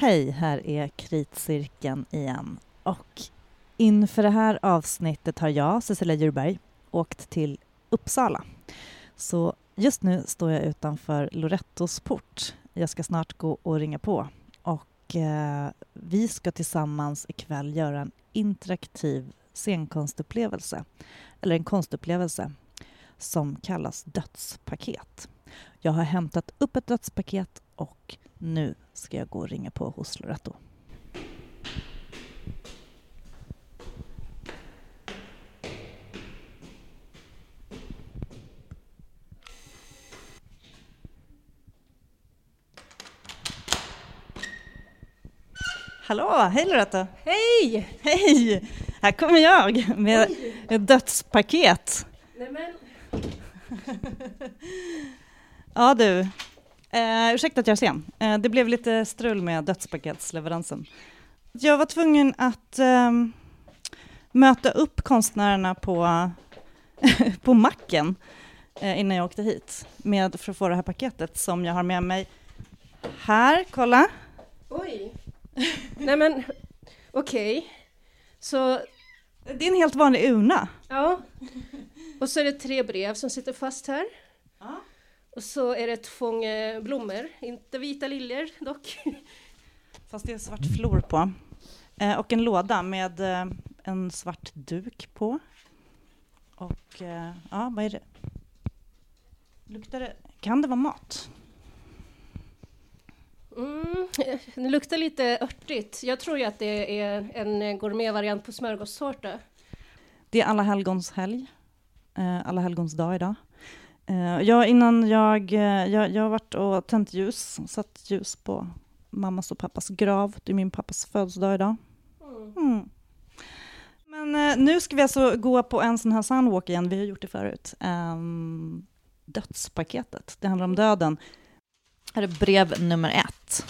Hej, här är Kritcirkeln igen. Och inför det här avsnittet har jag, Cecilia Djurberg, åkt till Uppsala. Så just nu står jag utanför Lorettos port. Jag ska snart gå och ringa på. Och eh, vi ska tillsammans ikväll göra en interaktiv scenkonstupplevelse, eller en konstupplevelse som kallas dödspaket. Jag har hämtat upp ett dödspaket och nu ska jag gå och ringa på hos Loretto. Hallå, hej Loretto! Hej! Hej! Här kommer jag med ett dödspaket. Nämen. Ja du, eh, ursäkta att jag är sen. Eh, det blev lite strul med dödspaketsleveransen. Jag var tvungen att eh, möta upp konstnärerna på, på macken eh, innan jag åkte hit med, för att få det här paketet som jag har med mig här. Kolla! Oj. Nej men, okej. Så, Det är en helt vanlig urna. ja. Och så är det tre brev som sitter fast här. Ja. Och så är det ett fång blommor, inte vita liljor dock. Fast det är svart flor på. Eh, och en låda med eh, en svart duk på. Och eh, ja, vad är det? Luktar det? Kan det vara mat? Mm, det luktar lite örtigt. Jag tror ju att det är en gourmetvariant på smörgåstårta. Det är alla helgons helg. Alla helgons dag idag. Eh, ja, innan jag, eh, jag, jag har varit och tänt ljus, satt ljus på mammas och pappas grav. Det är min pappas födelsedag idag. Mm. Mm. Men eh, nu ska vi alltså gå på en sån här soundwalk igen. Vi har gjort det förut. Um, dödspaketet. Det handlar om döden. Här är brev nummer ett.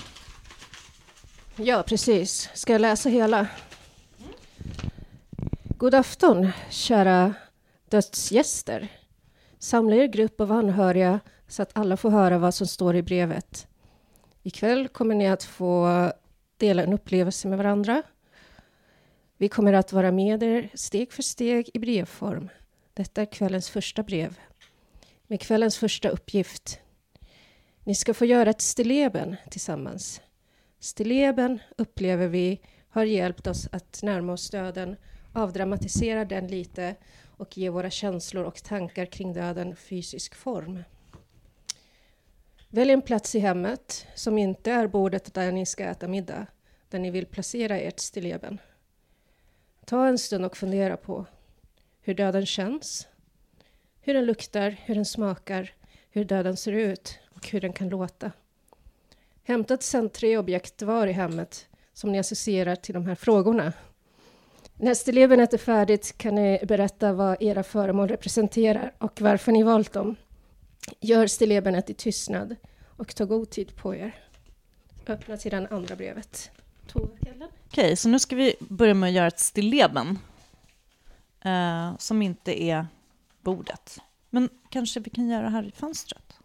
Ja, precis. Ska jag läsa hela? God afton, kära dödsgäster. Samla er grupp av anhöriga så att alla får höra vad som står i brevet. Ikväll kommer ni att få dela en upplevelse med varandra. Vi kommer att vara med er steg för steg i brevform. Detta är kvällens första brev. Med kvällens första uppgift. Ni ska få göra ett stilleben tillsammans. Stilleben upplever vi har hjälpt oss att närma oss döden, avdramatisera den lite och ge våra känslor och tankar kring döden fysisk form. Välj en plats i hemmet som inte är bordet där ni ska äta middag, där ni vill placera ert stilleben. Ta en stund och fundera på hur döden känns, hur den luktar, hur den smakar, hur döden ser ut och hur den kan låta. Hämta sedan tre objekt var i hemmet som ni associerar till de här frågorna. När stillebenet är färdigt kan ni berätta vad era föremål representerar och varför ni valt dem. Gör stillebenet i tystnad och ta god tid på er. Öppna till det andra brevet. Okej, Okej, så nu ska vi börja med att göra ett stilleben. Eh, som inte är bordet. Men kanske vi kan göra här i fönstret?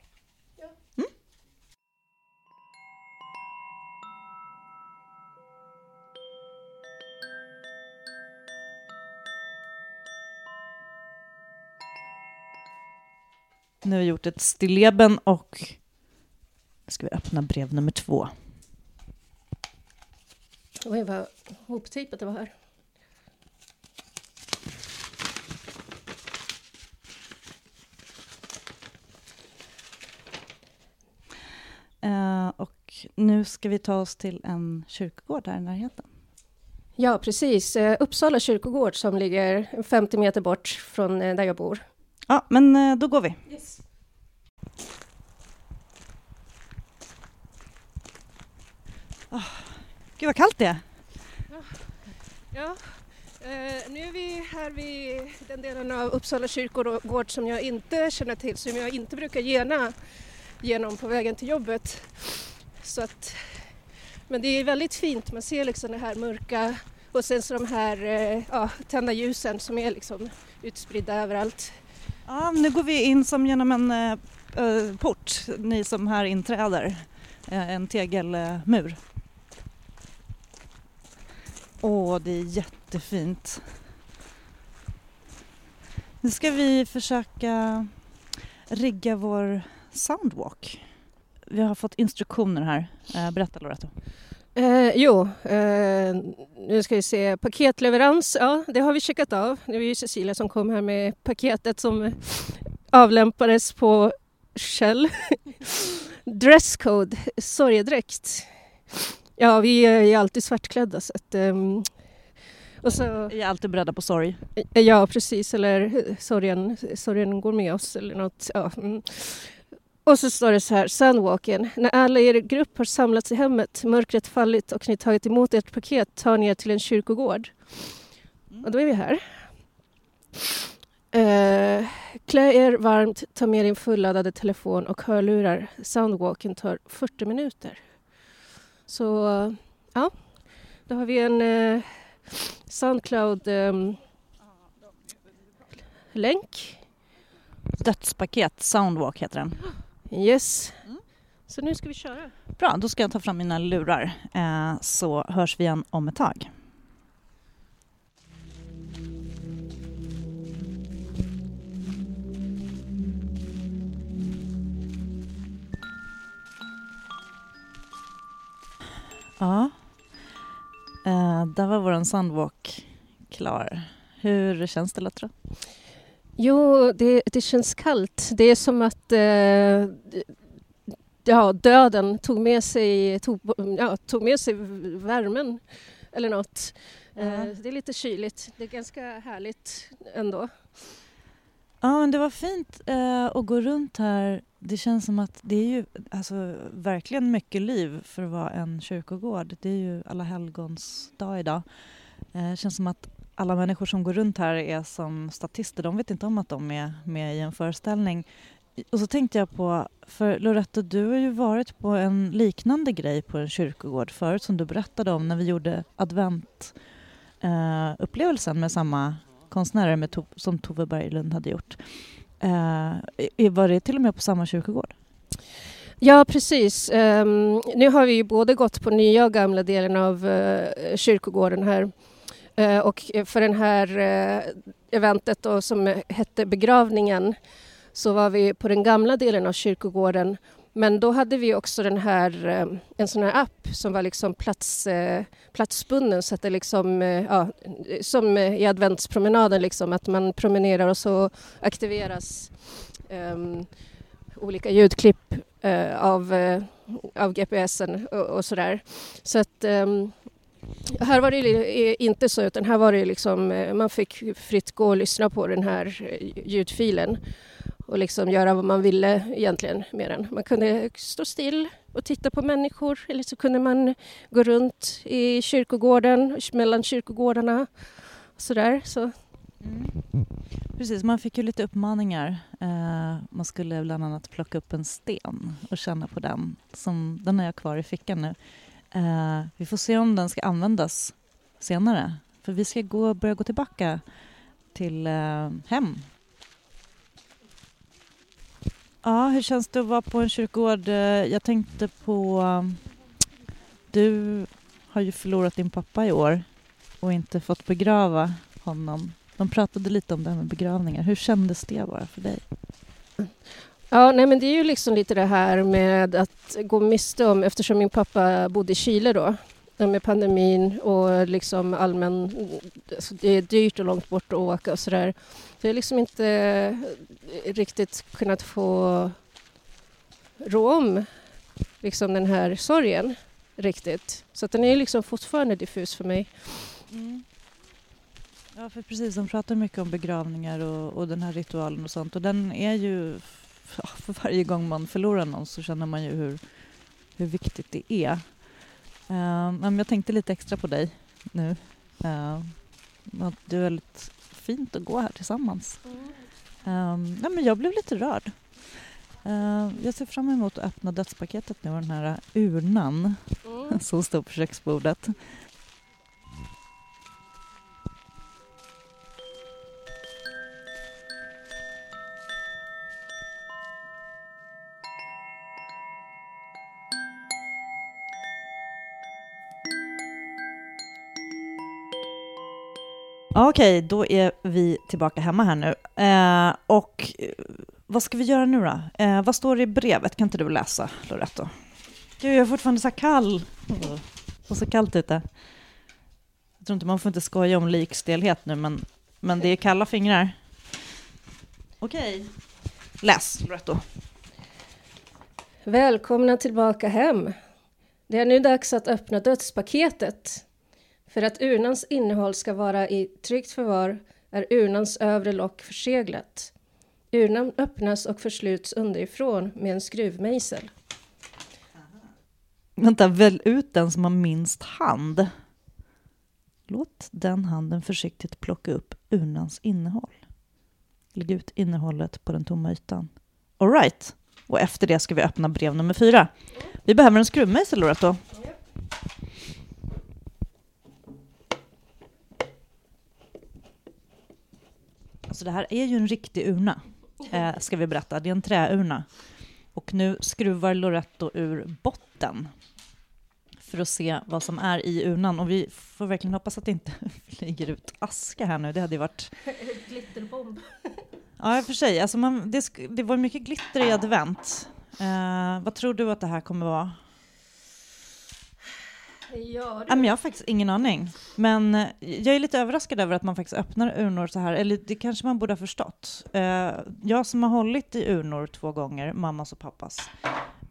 Nu har vi gjort ett stilleben och ska vi öppna brev nummer två. Oj, vad hoptejpat det var här. Eh, och nu ska vi ta oss till en kyrkogård här i närheten. Ja, precis. Eh, Uppsala kyrkogård som ligger 50 meter bort från eh, där jag bor. Ja, men då går vi. Gud vad kallt det är. Ja, eh, nu är vi här vid den delen av Uppsala kyrkogård som jag inte känner till, som jag inte brukar gena genom på vägen till jobbet. Så att, men det är väldigt fint, man ser liksom det här mörka och sen så de här eh, ja, tända ljusen som är liksom utspridda överallt. Ja, nu går vi in som genom en eh, eh, port, ni som här inträder. Eh, en tegelmur. Åh, det är jättefint. Nu ska vi försöka rigga vår soundwalk. Vi har fått instruktioner här. Eh, berätta Loretto. Eh, jo, eh, nu ska vi se. Paketleverans, ja det har vi checkat av. Det var ju Cecilia som kom här med paketet som avlämpades på Shell. Dresscode, sorgedräkt. Ja, vi är alltid svartklädda så att, um, och så, är alltid beredda på sorg. Ja, precis. Eller sorgen, sorgen går med oss eller något. Ja. Mm. Och så står det så här, Sunwalken. När alla i er grupp har samlats i hemmet, mörkret fallit och ni tagit emot ert paket tar ni er till en kyrkogård. Och då är vi här. Uh, klä er varmt, ta med din fulladdade telefon och hörlurar. Soundwalken tar 40 minuter. Så ja, då har vi en uh, Soundcloud-länk. Um, Dödspaket, Soundwalk heter den. Yes. Mm. Så nu ska vi köra. Bra, då ska jag ta fram mina lurar eh, så hörs vi igen om ett tag. Ja, eh, där var vår Sandwalk klar. Hur känns det Lettra? Jo, det, det känns kallt. Det är som att eh, ja, döden tog med sig, tog, ja, tog med sig värmen eller något. Mm. Eh, det är lite kyligt. Det är ganska härligt ändå. Ja, men det var fint eh, att gå runt här. Det känns som att det är ju alltså, verkligen mycket liv för att vara en kyrkogård. Det är ju alla helgons dag idag. Eh, det känns som att alla människor som går runt här är som statister. De vet inte om att de är med i en föreställning. Och så tänkte jag på, för Loretta, du har ju varit på en liknande grej på en kyrkogård förut som du berättade om när vi gjorde adventupplevelsen eh, med samma konstnärer med to som Tove Berglund hade gjort. Eh, var det till och med på samma kyrkogård? Ja, precis. Um, nu har vi ju både gått på nya och gamla delen av uh, kyrkogården här Uh, och för det här uh, eventet då, som hette Begravningen så var vi på den gamla delen av kyrkogården men då hade vi också den här, en sån här app som var liksom plats, platsbunden så att det liksom, eh, ja, som i adventspromenaden liksom, att man promenerar och så aktiveras um, olika ljudklipp uh, av, uh, av GPSen och, och sådär. Så att um, här var det inte så, utan här var det liksom, man fick fritt gå och lyssna på den här ljudfilen och liksom göra vad man ville egentligen med den. Man kunde stå still och titta på människor eller så kunde man gå runt i kyrkogården, mellan kyrkogårdarna och sådär. Så. Mm. Precis, man fick ju lite uppmaningar. Eh, man skulle bland annat plocka upp en sten och känna på den. Som, den har jag kvar i fickan nu. Eh, vi får se om den ska användas senare. För vi ska gå, börja gå tillbaka till eh, hem. Ja, hur känns det att vara på en kyrkogård? Eh, jag tänkte på... Um, du har ju förlorat din pappa i år och inte fått begrava honom. De pratade lite om det här med begravningar. Hur kändes det bara för dig? Ja, nej, men det är ju liksom lite det här med att gå miste om, eftersom min pappa bodde i Chile då, Eh, med pandemin och liksom allmän... Alltså det är dyrt och långt bort att åka och sådär. Så jag har liksom inte eh, riktigt kunnat få rå om liksom den här sorgen riktigt. Så att den är liksom fortfarande diffus för mig. Mm. Ja, för precis, de pratar mycket om begravningar och, och den här ritualen och sånt och den är ju för varje gång man förlorar någon så känner man ju hur, hur viktigt det är. Men jag tänkte lite extra på dig nu. Att det är väldigt fint att gå här tillsammans. Um, ja, men jag blev lite rörd. Uh, jag ser fram emot att öppna dödspaketet nu och den här urnan mm. som står på köksbordet. Okej, då är vi tillbaka hemma här nu. Eh, och eh, vad ska vi göra nu då? Eh, vad står det i brevet? Kan inte du läsa, Loretto? Gud, jag är fortfarande så här kall. Och så kallt ute. Jag tror inte man får inte skoja om likstelhet nu, men, men det är kalla fingrar. Okej. Läs, Loretto. Välkomna tillbaka hem. Det är nu dags att öppna dödspaketet. För att urnans innehåll ska vara i tryggt förvar är urnans övre lock förseglat. Urnan öppnas och försluts underifrån med en skruvmejsel. Vänta, välj ut den som har minst hand. Låt den handen försiktigt plocka upp urnans innehåll. Lägg ut innehållet på den tomma ytan. All right. Och efter det ska vi öppna brev nummer fyra. Vi behöver en skruvmejsel, Loretto. Alltså det här är ju en riktig urna, eh, ska vi berätta. Det är en träurna. Och nu skruvar Loretto ur botten för att se vad som är i urnan. Och vi får verkligen hoppas att det inte flyger ut aska här nu. Det hade ju varit... Glitterbomb. Ja, i och för sig. Alltså man, det, det var mycket glitter i advent. Eh, vad tror du att det här kommer vara? Ja, men jag har faktiskt ingen aning. Men eh, jag är lite överraskad över att man faktiskt öppnar urnor så här. Eller det kanske man borde ha förstått. Eh, jag som har hållit i urnor två gånger, mammas och pappas,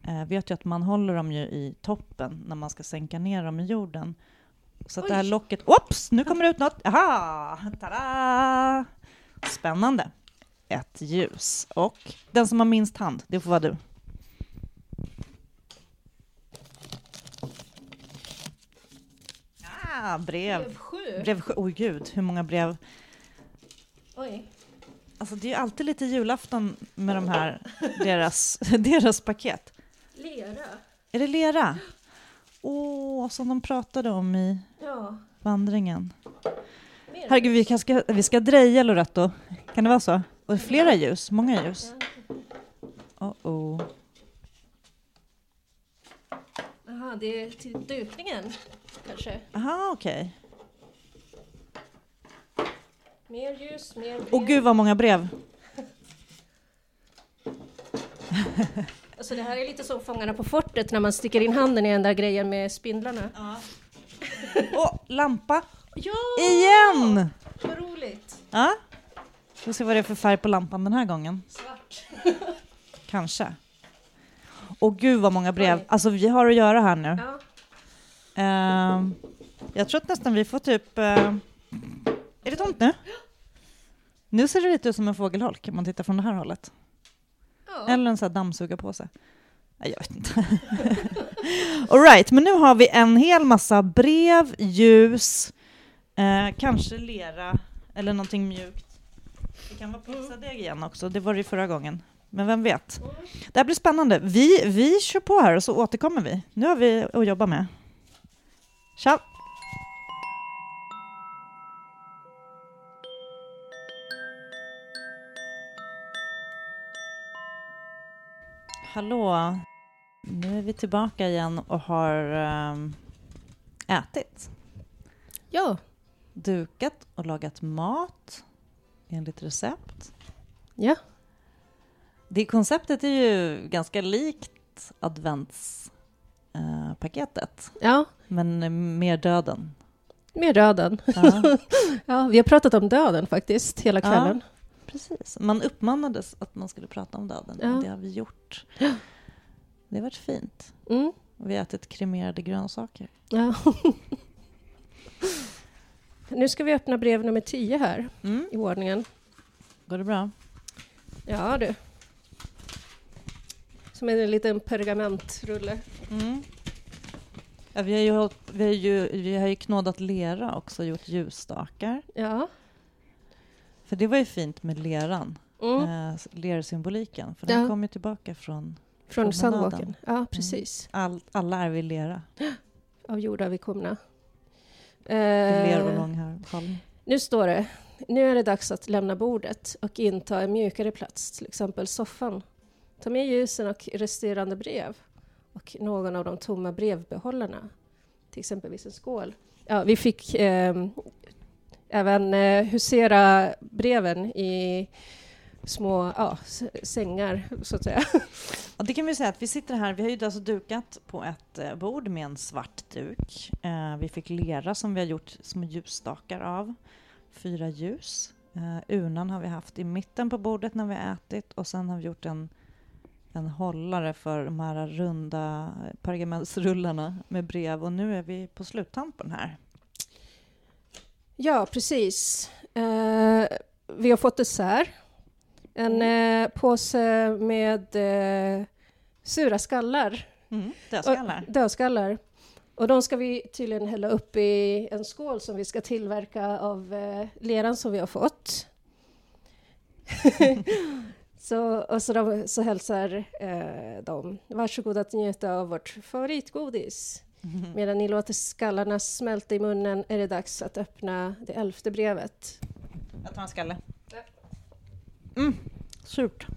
eh, vet ju att man håller dem ju i toppen när man ska sänka ner dem i jorden. Så att det här locket... Ops! Nu kommer det ut något! Aha! Tada! Spännande. Ett ljus. Och den som har minst hand, det får vara du. Ah, brev. Brev sju. Brev sju. Oj gud, hur många brev? Oj. Alltså det är ju alltid lite julafton med de här, deras, deras paket. Lera. Är det lera? Åh, som de pratade om i Ja. vandringen. Mer. Herregud, vi, kan, ska, vi ska dreja Loretto. Kan det vara så? Och flera ljus, många ljus. Oh oh. Jaha, det är till dukningen kanske. Aha, okej. Mer ljus, mer brev. Åh gud vad många brev. Alltså det här är lite som Fångarna på fortet när man sticker in handen i den där grejen med spindlarna. Åh, lampa. Ja! Igen! Vad roligt! Ja. Får se vad det är för färg på lampan den här gången. Svart. Kanske. Och gud vad många brev. Alltså vi har att göra här nu. Ja. Ehm, jag tror att nästan vi får typ... eh, är det tomt nu? Nu ser det lite ut som en fågelholk om man tittar från det här hållet. ja. Eller en sån här dammsugarpåse. Nej, Jag vet inte. All right, men nu har vi en hel massa brev, ljus, eh, kanske lera eller någonting mjukt. Det kan vara pizzadeg igen också, det var det förra gången. Men vem vet? Det här blir spännande. Vi, vi kör på här och så återkommer vi. Nu har vi att jobba med. Tja! Hallå! Nu är vi tillbaka igen och har ehm, ätit, ja. dukat och lagat mat enligt recept. Ja. Det konceptet är ju ganska likt adventspaketet, Ja. men mer döden. Med döden. Ja, Ja, vi har pratat om döden faktiskt hela Ja. kvällen. precis. Man uppmanades att man skulle prata om döden, Ja. och det har vi gjort. Det har varit fint. Mm. Vi har ätit kremerade grönsaker. Ja. nu ska vi öppna brev nummer 10 här Mm. i ordningen. Går det bra? Ja du. Som en liten pergamentrulle. Mm. Ja, vi, har ju, hållit- vi, har ju, vi har ju knådat lera också gjort ljusstakar. Ja. För det var ju fint med leran, Mm. eh, lersymboliken. För den Ja. kom ju tillbaka från Från. Sandwalken. Ja, precis. all, alla är vi lera. Av jorda vi komna. Ler och Eh, långhalm. nu står det. Nu är det dags att lämna bordet och inta en mjukare plats, till exempel soffan. Ta med ljusen och resterande brev och någon av de tomma brevbehållarna, till exempelvis en skål. Ja, vi fick eh, även eh, husera breven i små ja, sängar, så att säga. Ja, det kan vi säga att vi sitter här, vi har ju alltså dukat på ett eh, bord med en svart duk. Eh, vi fick lera som vi har gjort små ljusstakar av. Fyra ljus. Eh, urnan har vi haft i mitten på bordet när vi har ätit och sen har vi gjort en, en hållare för de här runda pergamentsrullarna med brev och nu är vi på sluttampen här. Ja, precis. Eh, vi har fått dessert. En eh, påse med eh, sura skallar, Mm. Dödskallar. dödskallar. Och de ska vi tydligen hälla upp i en skål som vi ska tillverka av eh, leran som vi har fått. så, och så, de, så hälsar eh, de, varsågod att njuta av vårt favoritgodis. Mm. Medan ni låter skallarna smälta i munnen är det dags att öppna det elfte brevet. Jag tar en skalle. Mm, surt.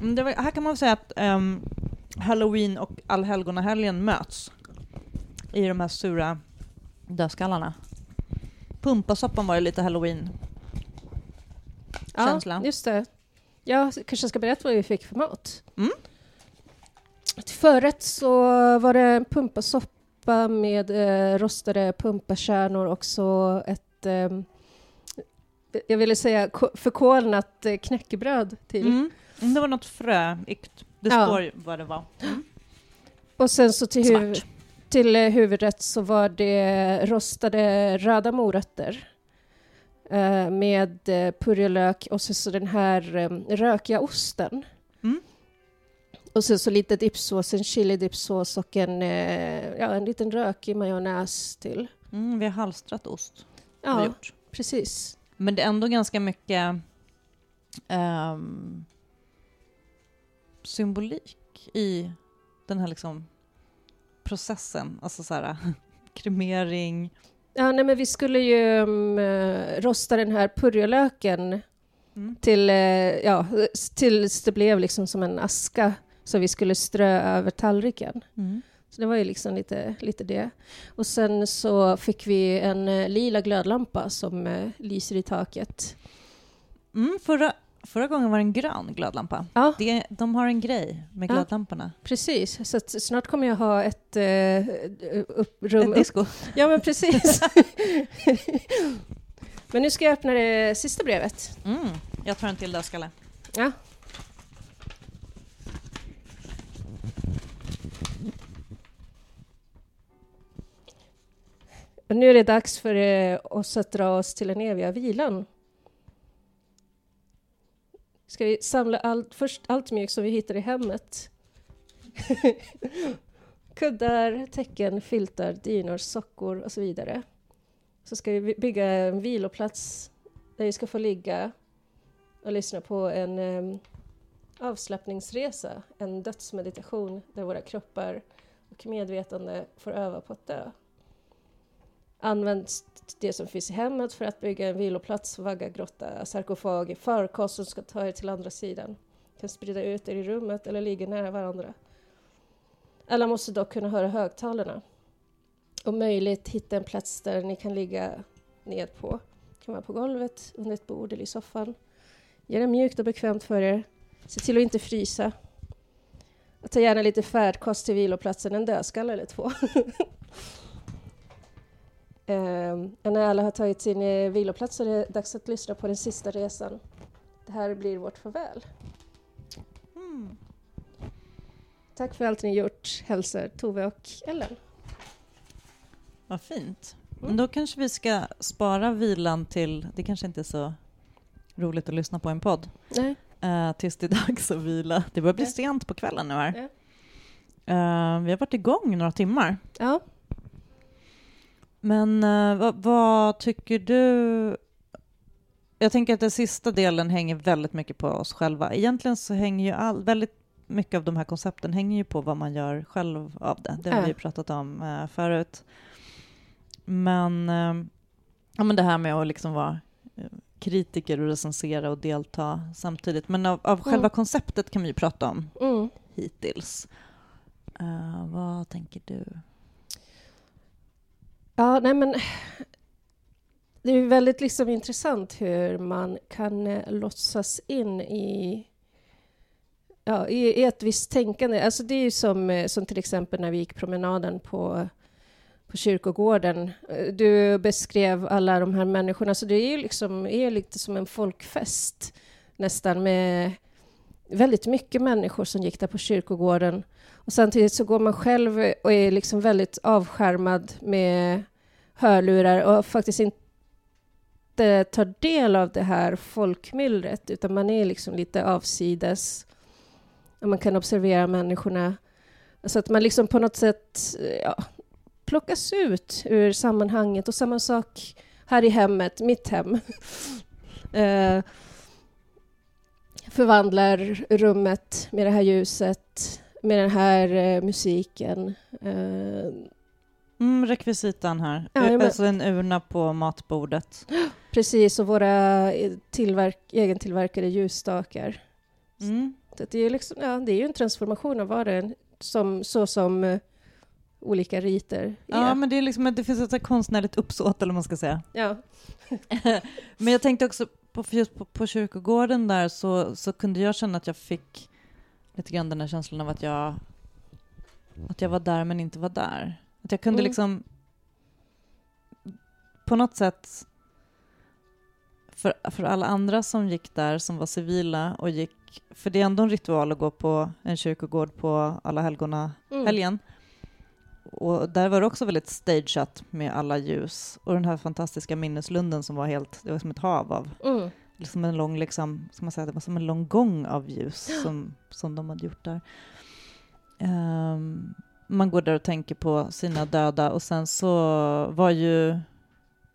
Mm, var, här kan man säga att ehm, halloween och allhelgonahelgen möts i de här sura dödskallarna. Pumpasoppan var ju lite halloween. Känsla. Ja, just det. Jag kanske ska berätta vad vi fick för mat. Mm. Till förrätt så var det pumpasoppa med eh, rostade pumpakärnor och så ett eh, jag ville säga ko- förkolnat eh, knäckebröd till. Mm. Det var något fröigt. Det Ja. står vad det var. Och sen så till, huv- till eh, huvudrätt så var det rostade röda morötter eh, med eh, purjolök och så, så den här eh, rökiga osten. Mm. Och sen så lite dipsås, en chili dipsås och en, eh, ja, en liten rökig majonnäs till. Mm, vi har halstrat ost. Ja, gjort. precis. Men det är ändå ganska mycket ehm, symbolik i den här liksom processen. Alltså så här, kremering. Ja, nej, men vi skulle ju eh, rosta den här purjolöken Mm. till, eh, ja, tills det blev liksom som en aska som vi skulle strö över tallriken. Mm. Så det var ju liksom lite, lite det. Och sen så fick vi en eh, lila glödlampa som eh, lyser i taket. Mm, förra, förra gången var det en grön glödlampa. Ja, Det, de har en grej med Ja. glödlamporna. precis. Så snart kommer jag ha ett eh, upp, rum Ett upp. disco. Ja, men precis. men nu ska jag öppna det sista brevet. Mm. Jag tar en till dödskalle. Ja. Och nu är det dags för eh, oss att dra oss till den eviga vilan. Ska vi samla allt, först allt mjukt som vi hittar i hemmet. Kuddar, täcken, filtar, dynor, sockor och så vidare. Så ska vi bygga en viloplats där vi ska få ligga och lyssna på en um, avslappningsresa, en dödsmeditation där våra kroppar och medvetande får öva på att dö. Används det som finns i hemmet för att bygga en viloplats, vagga, grotta, sarkofag, farkost som ska ta er till andra sidan. Kan sprida ut er i rummet eller ligga nära varandra. Alla måste dock kunna höra högtalarna. Om möjligt hitta en plats där ni kan ligga ned på. Det kan vara på golvet, under ett bord eller i soffan. Gör det mjukt och bekvämt för er. Se till att inte frysa. Och ta gärna lite färdkost till viloplatsen, en dödskalle eller två. Och när alla har tagit sin eh, viloplats så är det dags att lyssna på den sista resan. Det här blir vårt farväl. Mm. Tack för allt ni gjort, hälsar Tove och Ellen. Vad fint. Mm. Men då kanske vi ska spara vilan till, det kanske inte är så roligt att lyssna på en podd, Nej. eh, tills det är dags att vila. Det börjar bli Ja. sent på kvällen nu här. Eh, vi har varit igång några timmar. Ja. Men eh, vad, vad tycker du? Jag tänker att den sista delen hänger väldigt mycket på oss själva. Egentligen så hänger ju all, väldigt mycket av de här koncepten hänger ju på vad man gör själv av det. Det har vi ju pratat om eh, förut. Men, eh, ja, men det här med att liksom vara kritiker och recensera och delta samtidigt. Men av, av själva Mm. konceptet kan vi ju prata om Mm. hittills. Vad tänker du? Ja, nej men... det är väldigt liksom intressant hur man kan eh, låtsas in i, ja, i, i ett visst tänkande. Alltså det är ju som, eh, som till exempel när vi gick promenaden på, på kyrkogården. Eh, du beskrev alla de här människorna, så det är ju liksom, är lite som en folkfest nästan med väldigt mycket människor som gick där på kyrkogården. Och samtidigt så går man själv och är liksom väldigt avskärmad med hörlurar och faktiskt inte tar del av det här folkmyllret, utan man är liksom lite avsides. Och man kan observera människorna. Så att man liksom på något sätt ja, plockas ut ur sammanhanget. Och samma sak här i hemmet, mitt hem. eh, förvandlar rummet med det här ljuset, med den här eh, musiken. Eh, Mm, rekvisitan här. Ja, men- alltså en urna på matbordet. precis, och våra eh, tillverk, egentillverkade ljusstakar. Mm. Det, är liksom, ja, det är ju en transformation av vardagen, som, så som eh, olika riter är. Ja, men det, är liksom, det finns ett konstnärligt uppsåt, eller vad man ska säga. Ja. Men jag tänkte också på, just på, på kyrkogården där så, så kunde jag känna att jag fick lite grann den här känslan av att jag, att jag var där men inte var där. Att jag kunde Mm. liksom på något sätt för, för alla andra som gick där som var civila och gick, för det är ändå en ritual att gå på en kyrkogård på alla helgona Mm. helgen. Och där var det också väldigt stageat med alla ljus och den här fantastiska minneslunden som var helt, det var som ett hav av, Mm. Liksom en lång, liksom, ska man säga, det var som en lång gång av ljus som, som de hade gjort där. Ehm, man går där och tänker på sina döda och sen så var ju,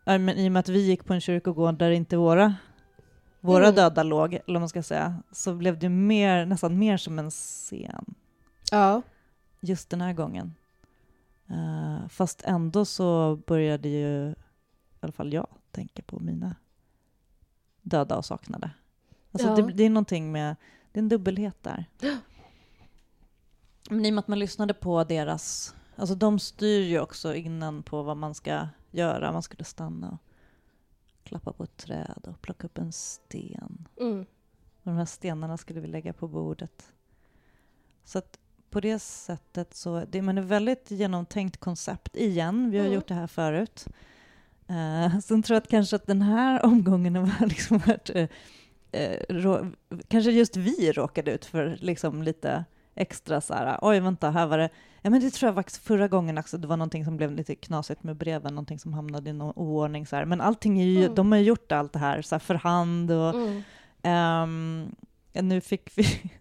men i och med att vi gick på en kyrkogård där inte våra våra Mm. döda låg, eller vad man ska säga, så blev det mer, nästan mer som en scen Ja. just den här gången. Eh, fast ändå så började ju i alla fall jag tänka på mina döda och saknade. Alltså Ja. det, det är någonting med, det är en dubbelhet där. Men i och med att man lyssnade på deras, alltså de styr ju också innan på vad man ska göra. Man skulle stanna och klappa på ett träd och plocka upp en sten. Mm. Och de här stenarna skulle vi lägga på bordet. Så att på det sättet så, det är ett väldigt genomtänkt koncept igen. Vi har Mm. gjort det här förut. Uh, sen tror jag att kanske att den här omgången har liksom varit, eh, rå, kanske just vi råkade ut för liksom lite extra så här, oj vänta, här var det, ja men det tror jag faktiskt förra gången också, det var någonting som blev lite knasigt med breven, någonting som hamnade i någon oordning så här. Men allting är ju, Mm. de har ju gjort allt det här så här för hand och Mm. Ehm, nu fick vi,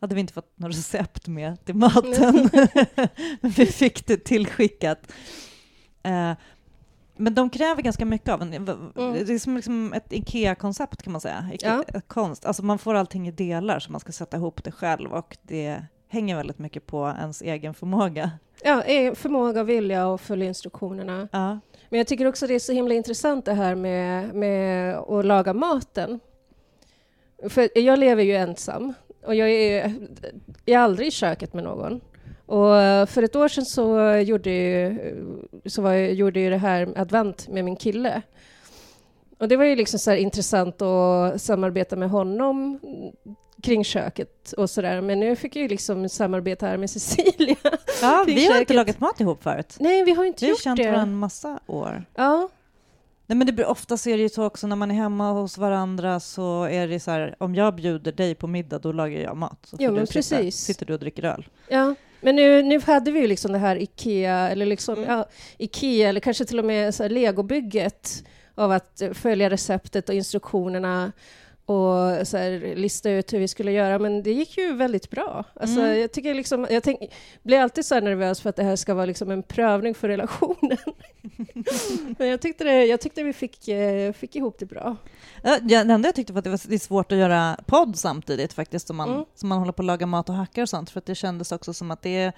hade vi inte fått något recept med till maten, vi fick det tillskickat. Eh, men de kräver ganska mycket av en. Mm. Det är som liksom ett IKEA-koncept kan man säga. Ja. Ikea, konst. Alltså man får allting i delar så man ska sätta ihop det själv och det hänger väldigt mycket på ens egen förmåga. Ja, eh, förmåga och vilja att följa instruktionerna. Ja. Men jag tycker också det är så himla intressant det här med, med att laga maten. För jag lever ju ensam och jag är, jag är aldrig i köket med någon. Och eh, för ett år sedan så gjorde, ju, så var jag, gjorde ju det här advent med min kille. Och det var ju liksom så intressant att samarbeta med honom kring köket och sådär. Men nu fick jag ju liksom samarbeta här med Cecilia. Ja, vi har inte köket. lagat mat ihop förut. Nej, vi har inte Vi har gjort känt det. varandra en massa år. Ja, Nej, men det, blir- ofta så är det ju så också när man är hemma hos varandra så är det så här, om jag bjuder dig på middag då lagar jag mat. Så Jo, du men sitta, precis. sitter du och dricker öl. Ja, men nu, nu hade vi ju liksom det här Ikea, eller liksom, Mm. ja, Ikea, eller kanske till och med så här legobygget av att följa receptet och instruktionerna och så här, lista ut hur vi skulle göra, men det gick ju väldigt bra. Alltså, Mm. Jag, tycker liksom, jag tänk, blir alltid så nervös för att det här ska vara liksom en prövning för relationen. men jag tyckte, det, jag tyckte vi fick, eh, fick ihop det bra. Det enda jag tyckte var att det, var, det är svårt att göra podd samtidigt faktiskt, som man, Mm. som man håller på att laga mat och hackar och sånt, för att det kändes också som att det är,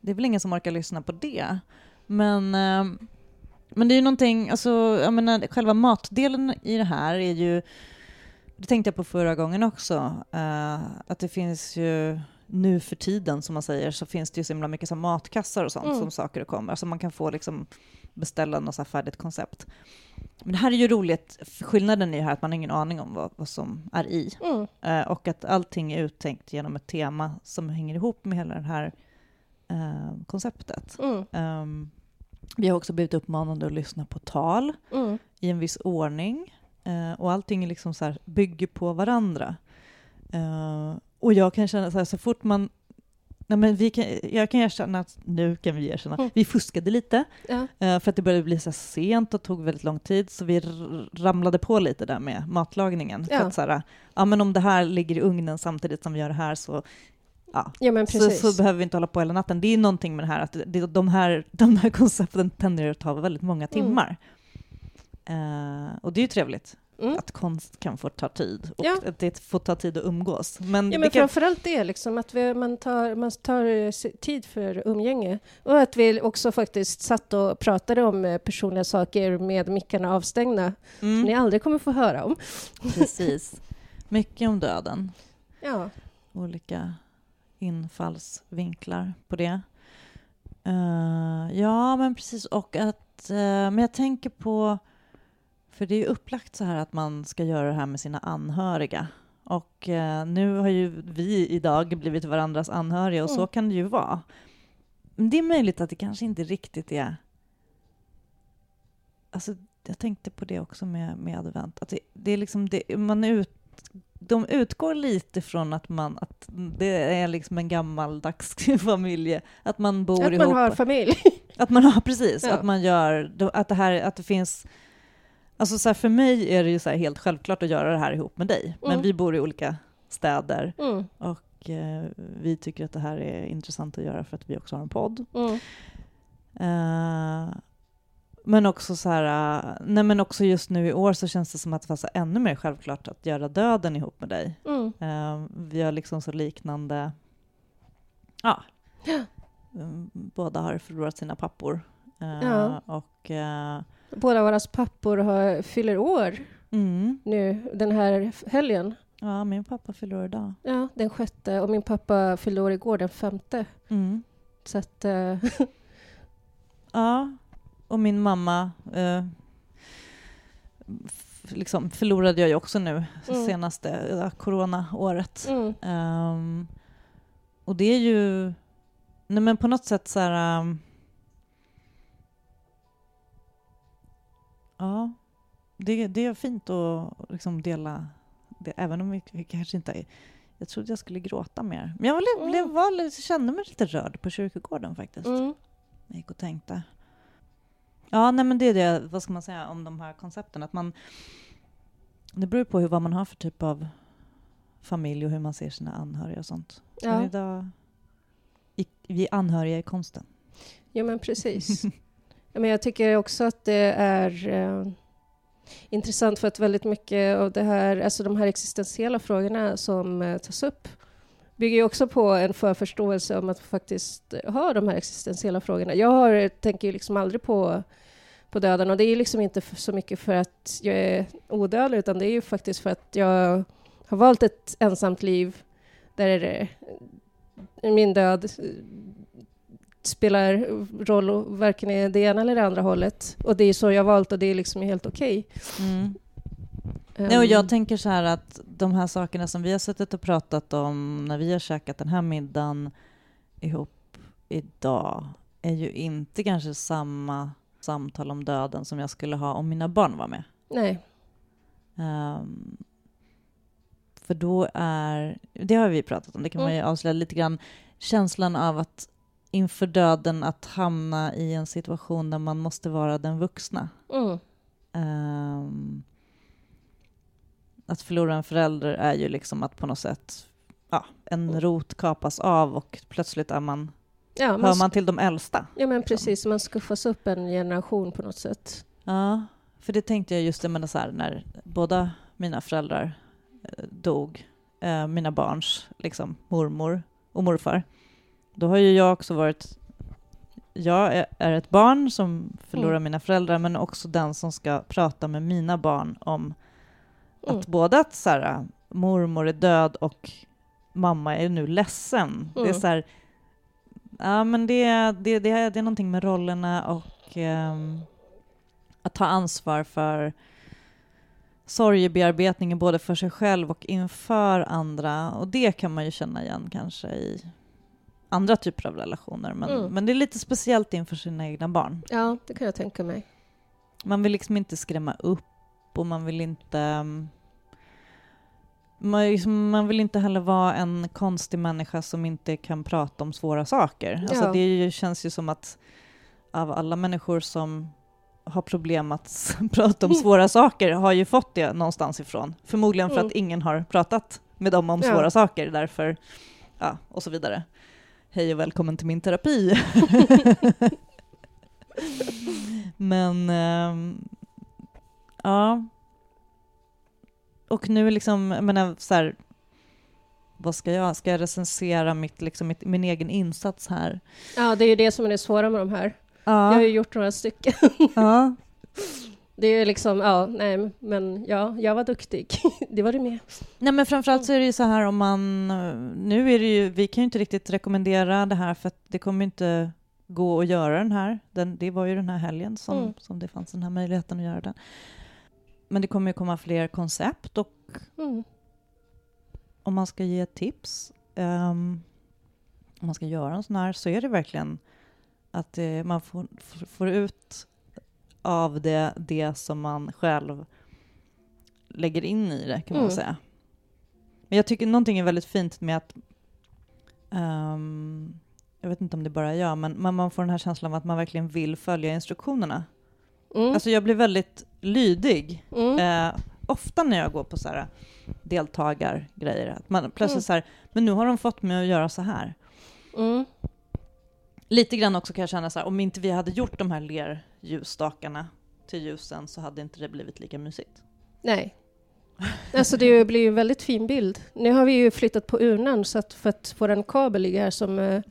det är väl ingen som orkar lyssna på det. Men, eh, men det är ju någonting, alltså, jag menar, själva matdelen i det här är ju, det tänkte jag på förra gången också, eh, att det finns ju nu för tiden, som man säger, så finns det ju så himla mycket så matkassar och sånt Mm. som saker kommer. Alltså man kan få liksom beställa något så färdigt koncept. Men det här är ju roligt, skillnaden är ju här att man har ingen aning om vad, vad som är i. Mm. Eh, och att allting är uttänkt genom ett tema som hänger ihop med hela det här eh, konceptet. Mm. Ehm, vi har också blivit uppmanade att lyssna på tal Mm. i en viss ordning. Eh, och allting är liksom så här, bygger på varandra. Eh, och jag kan känna så här, så fort man... Nej men vi kan, jag kan erkänna att, nu kan vi erkänna, Mm. vi fuskade lite. Ja. Eh, för att det började bli så sent och tog väldigt lång tid, så vi ramlade på lite där med matlagningen. Ja. För att så här, ja men om det här ligger i ugnen samtidigt som vi gör det här så, ja, ja, så, så behöver vi inte hålla på hela natten. Det är någonting med det här att det, de, här, de här koncepten tenderar att ta väldigt många timmar. Eh, och det är ju trevligt mm. att konst kan få ta tid och Ja. att det får ta tid att umgås. Men, Ja, men kan, framförallt det, liksom, att vi, man, tar, man tar eh, tid för umgänge. Och att vi också faktiskt satt och pratade om eh, personliga saker med mickarna avstängda, som ni mm, aldrig kommer få höra om. precis. Mycket om döden. Ja. olika infallsvinklar på det. Eh, ja, men precis. Och att... eh, men jag tänker på... För det är ju upplagt så här att man ska göra det här med sina anhöriga. Och eh, nu har ju vi idag blivit varandras anhöriga och så Mm. kan det ju vara. Men det är möjligt att det kanske inte riktigt är... Alltså, jag tänkte på det också med, med advent. Att det, det är liksom det, man ut, de utgår lite från att, man, att det är liksom en gammaldags familj, att man bor Att ihop. man har familj. Att man har precis, Ja. att man gör, att det här, att det finns Alltså så här, för mig är det ju så helt självklart att göra det här ihop med dig, men Mm. vi bor i olika städer Mm. och eh, vi tycker att det här är intressant att göra för att vi också har en podd. Mm. Eh, men också så här, eh, nej men också just nu i år så känns det som att det var ännu mer självklart att göra döden ihop med dig. Mm. Eh, vi har liksom så liknande, ja, Mm, båda har förlorat sina pappor. Eh, Ja. Och, eh, Båda våra pappor har, fyller år mm, nu den här helgen. ja, min pappa fyller år idag. Ja, den sjätte. Och min pappa fyllde år igår den femte. Mm. Så att... eh, Ja, och min mamma eh, liksom förlorade jag ju också nu Mm. senaste ja, coronaåret. mm. Ehm, och det är ju, nej men på något sätt så här... ehm, ja, det, det är fint att liksom dela det, även om vi, kanske inte... är- Jag trodde jag skulle gråta mer. Men jag li- blev, Mm. var, kände mig lite rörd på kyrkogården faktiskt. Mm. Jag gick och tänkte. Ja, nej men det är det, vad ska man säga om de här koncepten, att man... Det beror på hur, vad man har för typ av familj och hur man ser sina anhöriga och sånt. Men Ja. idag, i, vi anhöriga i konsten. ja, men precis. Men jag tycker också att det är eh, intressant för att väldigt mycket av det här, alltså de här existentiella frågorna som eh, tas upp bygger ju också på en förförståelse om att faktiskt ha de här existentiella frågorna. Jag har, tänker ju liksom aldrig på, på döden och det är liksom inte så mycket för att jag är odödlig utan det är ju faktiskt för att jag har valt ett ensamt liv där eh, min död spelar roll och varken i det ena eller det andra hållet. Och det är så jag har valt och det är liksom helt okej. Mm. Nej, och Ehm, jag tänker så här att de här sakerna som vi har suttit och pratat om när vi har käkat den här middagen ihop idag är ju inte kanske samma samtal om döden som jag skulle ha om mina barn var med. Nej. Ehm, för då är, det har vi pratat om, det kan man ju avslöja lite grann, känslan av att inför döden att hamna i en situation där man måste vara den vuxna. Mm. Ehm, att förlora en förälder är ju liksom att på något sätt ja, en rot kapas av och plötsligt är man, Ja, man, hör man till de äldsta. ja, men precis. Man skuffas upp en generation på något sätt. Ja, för det tänkte jag just det, men så här, när båda mina föräldrar eh, dog, eh, mina barns liksom, mormor och morfar, då har ju jag också varit... Jag är- ett barn som förlorar Mm. mina föräldrar, men också den som ska prata med mina barn om Mm. att både att så här, mormor är död och mamma är nu ledsen. Det är Mm. så här, ja men det, det, det, är- det är någonting med rollerna och ehm, att ta ansvar för sorgebearbetningen både för sig själv och inför andra. Och det kan man ju känna igen kanske i andra typer av relationer. Men, Mm. men det är lite speciellt inför sina egna barn. Ja, det kan jag tänka mig. Man vill liksom inte skrämma upp och man vill inte... um, Man, liksom, man vill inte heller vara en konstig människa som inte kan prata om svåra saker. Alltså Ja. det är ju, känns ju som att av alla människor som har problem att prata om svåra saker har ju fått det någonstans ifrån. Förmodligen för Mm. att ingen har pratat med dem om Ja. svåra saker, därför, ja, och så vidare. Hej och välkommen till min terapi. Men, ehm, ja. Och nu liksom, jag menar så här, vad ska jag, ska jag recensera mitt, liksom, mitt, min egen insats här? Ja, det är ju det som är det svåra med de här. Jag Ja, har ju gjort några stycken. ja. Det är liksom, ja, nej, men ja, jag var duktig. Det var du med. Nej men framförallt så är det ju så här om man, nu är det ju, vi kan ju inte riktigt rekommendera det här för att det kommer inte gå att göra den här. Den, det var ju den här helgen som, Mm. som det fanns den här möjligheten att göra den. Men det kommer ju komma fler koncept och Mm. om man ska ge tips, ehm, om man ska göra en sån här, så är det verkligen att eh, man får, får ut av det, det som man själv lägger in i det, kan man Mm. säga. Men jag tycker någonting är väldigt fint med att ehm, jag vet inte om det bara är jag, men men man får den här känslan av att man verkligen vill följa instruktionerna. Mm. Alltså jag blir väldigt lydig Mm. Eh, ofta när jag går på så här deltagargrejer, att man plötsligt Mm. så här, men nu har de fått mig att göra så här. Mm. Lite grann också kan jag känna så här, om inte vi hade gjort de här lerljusstakarna till ljusen så hade inte det blivit lika mysigt. Nej. Alltså det blir ju en väldigt fin bild. Nu har vi ju flyttat på urnan så att för att våran kabel ligger här som uh,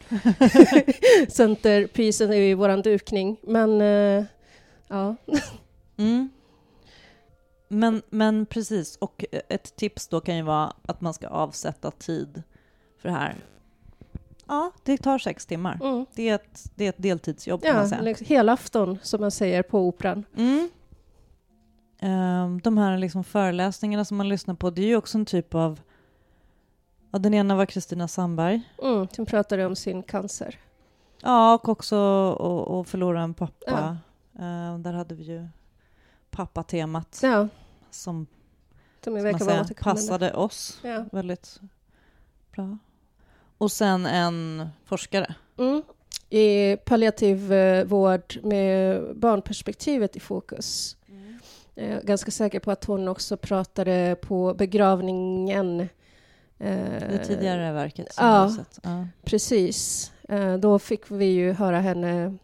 centerpisen i våran dukning. Men eh, ja. Mm. Men, men precis, och ett tips då kan ju vara att man ska avsätta tid för det här. Ja, det tar sex timmar. Mm. Det är ett, det är ett deltidsjobb kan Ja, man säga. liksom, helafton som man säger på operan. Mm. Ehm, de här liksom föreläsningarna som man lyssnar på, det är ju också en typ av... Ja, den ena var Kristina Sandberg. Mm. Som pratade om sin cancer. Ja, och också att förlora en pappa. Ehm, där hade vi ju pappatemat Ja, som, som som man återkommande. passade oss Ja. väldigt bra. Och sen en forskare. Mm. I palliativ eh, vård med barnperspektivet i fokus. Jag är ganska säker på att hon också pratade på begravningen. eh, Det tidigare verket som ja. sett. Ja. Precis. Eh, Då fick vi ju höra henne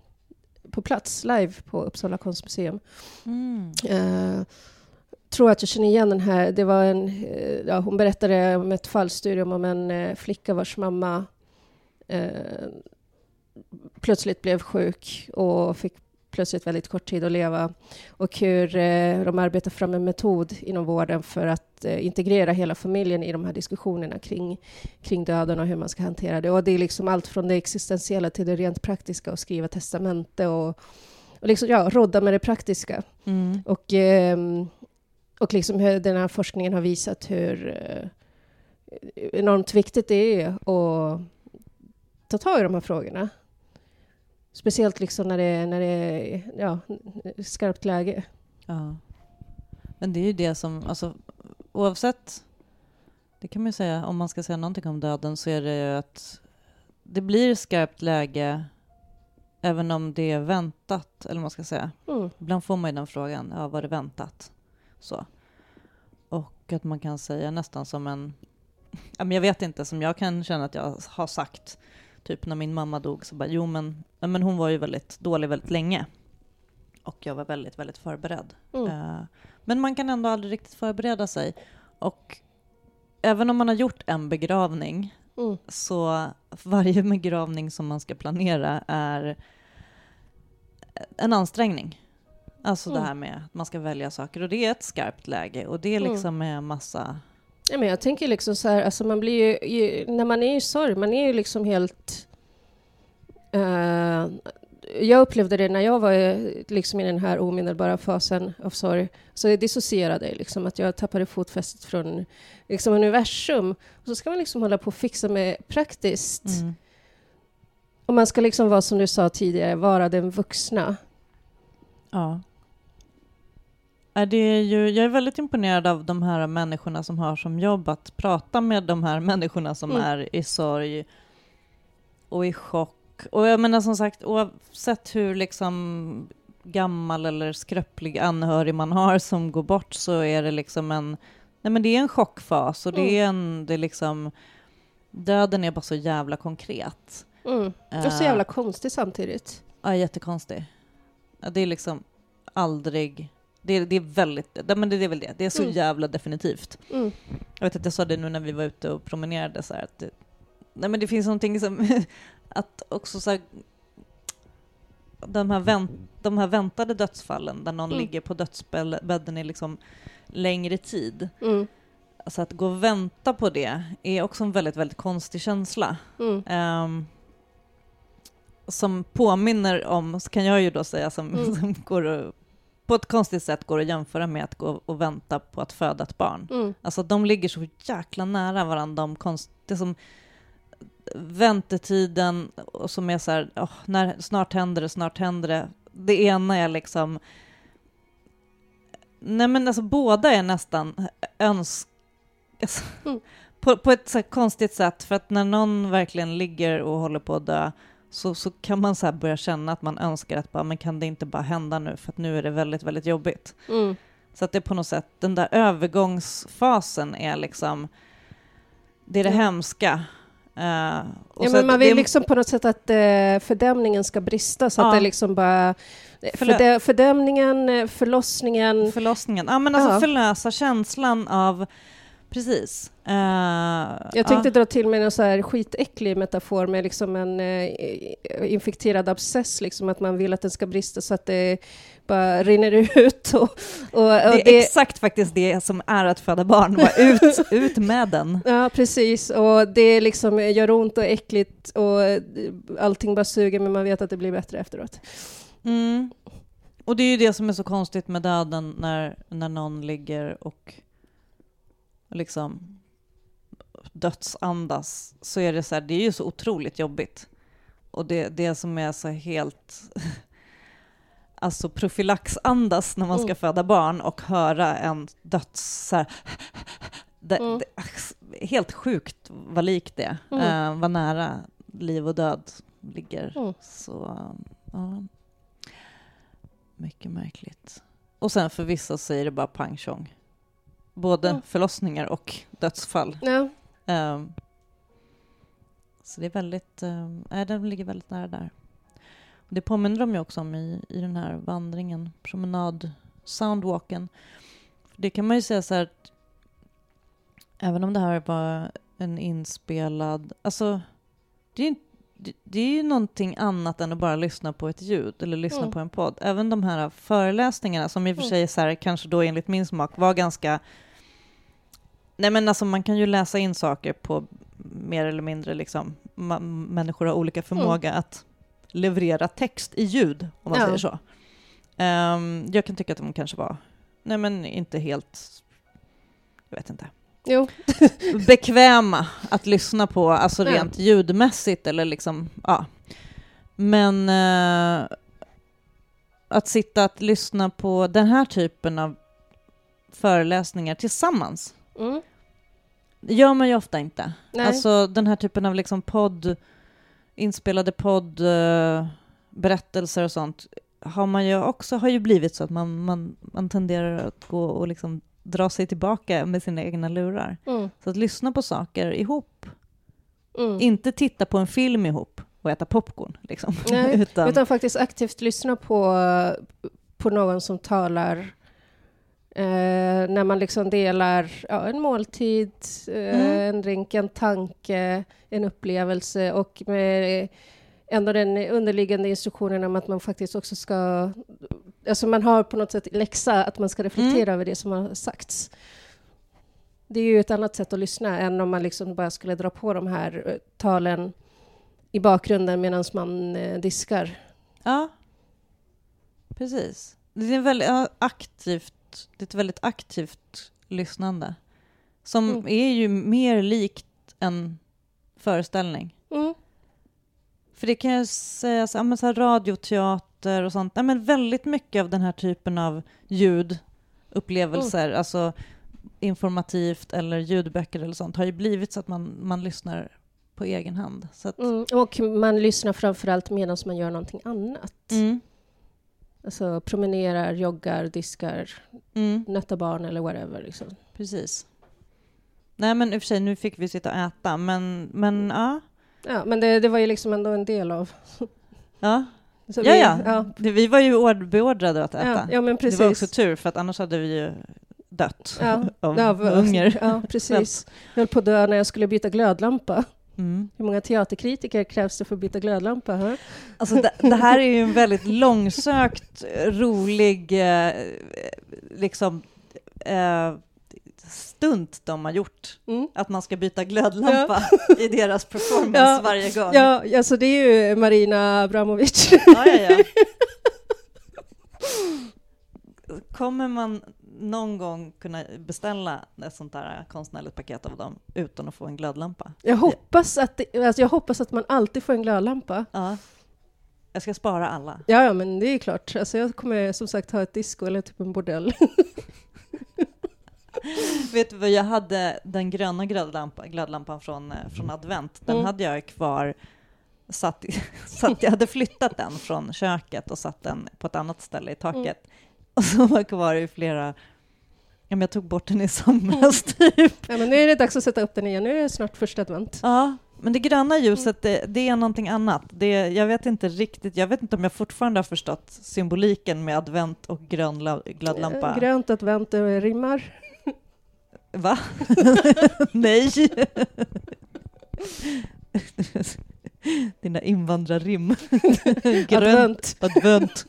på plats, live på Uppsala konstmuseum. Mm. Eh, tror att jag känner igen den här. Det var en, eh, ja, hon berättade om ett fallstudium om en eh, flicka vars mamma eh, plötsligt blev sjuk och fick plötsligt väldigt kort tid att leva och hur eh, de arbetar fram en metod inom vården för att eh, integrera hela familjen i de här diskussionerna kring, kring döden och hur man ska hantera det. Och det är liksom allt från det existentiella till det rent praktiska och skriva testamente och, och liksom, ja, rodda med det praktiska. Mm. Och, ehm, och liksom hur den här forskningen har visat hur eh, enormt viktigt det är att ta tag i de här frågorna. Speciellt liksom när det, när det är ja, skarpt läge. Ja. Men det är ju det som, alltså oavsett, det kan man ju säga, om man ska säga någonting om döden så är det ju att det blir skarpt läge även om det är väntat, eller vad man ska säga. Mm. Ibland får man ju den frågan, ja var det väntat? Så. Och att man kan säga nästan som en, ja, men jag vet inte, som jag kan känna att jag har sagt, typ när min mamma dog så bara, jo men, ja, men hon var ju väldigt dålig väldigt länge. Och jag var väldigt, väldigt förberedd. Mm. Eh, Men man kan ändå aldrig riktigt förbereda sig. Och även om man har gjort en begravning Mm. så varje begravning som man ska planera är en ansträngning. Alltså det Mm. här med att man ska välja saker och det är ett skarpt läge och det är Mm. liksom med massa... Ja, men jag tänker liksom så här, alltså man blir ju, ju, när man är i sorg, man är ju liksom helt... eh, jag upplevde det när jag var eh, liksom i den här omedelbara fasen av sorg. Så jag dissocierade, liksom, att jag tappade fotfästet från liksom, universum. Och så ska man liksom hålla på och fixa med praktiskt. Mm. Och man ska liksom vara, som du sa tidigare, vara den vuxna. Ja. Är det ju, jag är väldigt imponerad av de här människorna som har som jobb att prata med de här människorna som Mm. är i sorg och i chock. Och jag menar som sagt, oavsett hur liksom gammal eller skröplig anhörig man har som går bort så är det liksom en, nej men det är en chockfas och det är en, det är liksom, döden är bara så jävla konkret. Mm. Och så jävla konstigt samtidigt. Ja, jättekonstig. Det är liksom aldrig... Det är, det är väldigt... Det, men det är väl det. Det är så Mm. jävla definitivt. Mm. Jag vet att jag sa det nu när vi var ute och promenerade så här, att det, nej men det finns någonting som... att också så här, de, här vänt, de här väntade dödsfallen där någon Mm. ligger på dödsbädden i liksom längre tid. Mm. Alltså att gå och vänta på det är också en väldigt, väldigt konstig känsla. Mm. Ehm, som påminner om, så kan jag ju då säga, som, Mm. som går och, på ett konstigt sätt går att jämföra med att gå och vänta på att föda ett barn. Mm. Alltså de ligger så jäkla nära varandra. De konst, det som väntetiden och som är så här, åh, när, snart händer det, snart händer det. Det ena är liksom, nej men alltså båda är nästan öns... Alltså, Mm. på, på ett så konstigt sätt, för att när någon verkligen ligger och håller på att dö så, så kan man så här börja känna att man önskar att bara, men kan det inte bara hända nu, för att nu är det väldigt, väldigt jobbigt. Mm. Så att det är på något sätt, den där övergångsfasen är liksom, det är det Ja. hemska. Eh, och Ja, men man det vill är- liksom på något sätt att eh, fördämningen ska brista så Ja. att det liksom bara... Förlö- Fördä, fördämningen, eh, förlossningen... Förlossningen. Ja, men alltså Ja. förlösa känslan av, precis. Eh, Jag tänkte ja. dra till med en så här skitäcklig metafor med liksom en eh, infekterad abscess, liksom att man vill att den ska brista så att det bara rinner ut. Och, och, och Det är det, exakt faktiskt det som är att föda barn, bara ut, ut med den. Ja, precis. Och det liksom gör ont och äckligt och allting bara suger, men man vet att det blir bättre efteråt. Mm. Och det är ju det som är så konstigt med döden när, när någon ligger och liksom dödsandas så är det så här, det är ju så otroligt jobbigt. Och det, det som är så helt alltså profylaxandas när man ska Mm. föda barn och höra en döds... Så här, det, Mm. det, helt sjukt vad likt det Mm. eh, vad nära liv och död ligger. Mm. Så, ja. Mycket märkligt. Och sen för vissa så är det bara pang tjong. Både Mm. förlossningar och dödsfall. Ja. Ehm, så det är väldigt, um, äh, den ligger väldigt nära där. Och det påminner de ju också om i, i den här vandringen, promenad, soundwalken. Det kan man ju säga så här, att även om det här var en inspelad, alltså det är ju det, är ju någonting annat än att bara lyssna på ett ljud eller lyssna Mm. på en podd. Även de här föreläsningarna som i och för sig så här, kanske då enligt min smak var ganska Nej men alltså man kan ju läsa in saker på mer eller mindre liksom, ma- människor har olika förmåga att leverera text i ljud, om man Ja. säger så. Ehm, jag kan tycka att de kanske var, nej men inte helt, jag vet inte, Jo. bekväma att lyssna på, alltså Ja. rent ljudmässigt eller liksom, ja. Men eh, att sitta att lyssna på den här typen av föreläsningar tillsammans, Mm. Gör man ju ofta inte. Nej. Alltså den här typen av liksom podd, inspelade podd, eh, och sånt har man ju också har ju blivit så att man, man, man tenderar att gå och liksom dra sig tillbaka med sina egna lurar. Mm. Så att lyssna på saker ihop, Mm. inte titta på en film ihop och äta popcorn liksom. Nej, Utan, Utan faktiskt aktivt lyssna på, på någon som talar eh, när man liksom delar ja, en måltid, eh, Mm. en drink, en tanke, en upplevelse och med ändå den underliggande instruktionen om att man faktiskt också ska... Alltså man har på något sätt läxa att man ska reflektera Mm. över det som har sagts. Det är ju ett annat sätt att lyssna än om man liksom bara skulle dra på de här eh, talen i bakgrunden medan man eh, diskar. Ja, precis. Det är väldigt ja, aktivt, det är ett väldigt aktivt lyssnande som Mm. är ju mer likt en föreställning. Mm. För det kan jag säga, så, men så här radioteater och sånt, ja, men väldigt mycket av den här typen av ljudupplevelser, Mm. alltså informativt eller ljudböcker eller sånt, har ju blivit så att man, man lyssnar på egen hand. Att, Mm. Och man lyssnar framförallt medan man gör någonting annat. mm, Alltså promenerar, joggar, diskar, mm, nötta barn eller whatever. Liksom. precis. Nej men i och för sig, nu fick vi sitta och äta, men, men ja. Ja, men det, det var ju liksom ändå en del av... Ja, Så ja, vi- ja. ja. Vi var ju ord- beordrade att äta. Ja, ja, men precis. Det var också tur, för att annars hade vi ju dött Ja, av ja, hunger. Ja, precis. Jag höll på att dö när jag skulle byta glödlampa. Mm. Hur många teaterkritiker krävs det för att byta glödlampa? Hör? Alltså det, det här är ju en väldigt långsökt, rolig eh, liksom, eh, stunt de har gjort. Mm. Att man ska byta glödlampa i deras performance Ja. varje gång. Ja, alltså det är ju Marina Abramovic. ja, ja, ja. Kommer man någon gång kunna beställa ett sånt där konstnärligt paket av dem utan att få en glödlampa? Jag hoppas att, det, alltså jag hoppas att man alltid får en glödlampa. Ja. Jag ska spara alla. Ja, ja, men det är klart. Alltså jag kommer som sagt ha ett disco eller typ en bordell. Vet du vad, jag hade den gröna glödlampa, glödlampan från, eh, från advent, den Mm. hade jag kvar satt, i- satt, jag hade flyttat den från köket och satt den på ett annat ställe i taket. Och så var kvar i flera, ja men jag tog bort den i somras typ. Ja, men nu är det dags att sätta upp den igen. Nu är det snart första advent. Ja, men det gröna ljuset, det, det är någonting annat. Det, jag vet inte riktigt, jag vet inte om jag fortfarande har förstått symboliken med advent och grön la- glödlampa. Eh, Grönt advent eh, rimmar. Va? Nej! Dina invandrarrim. Grönt Advent. advent.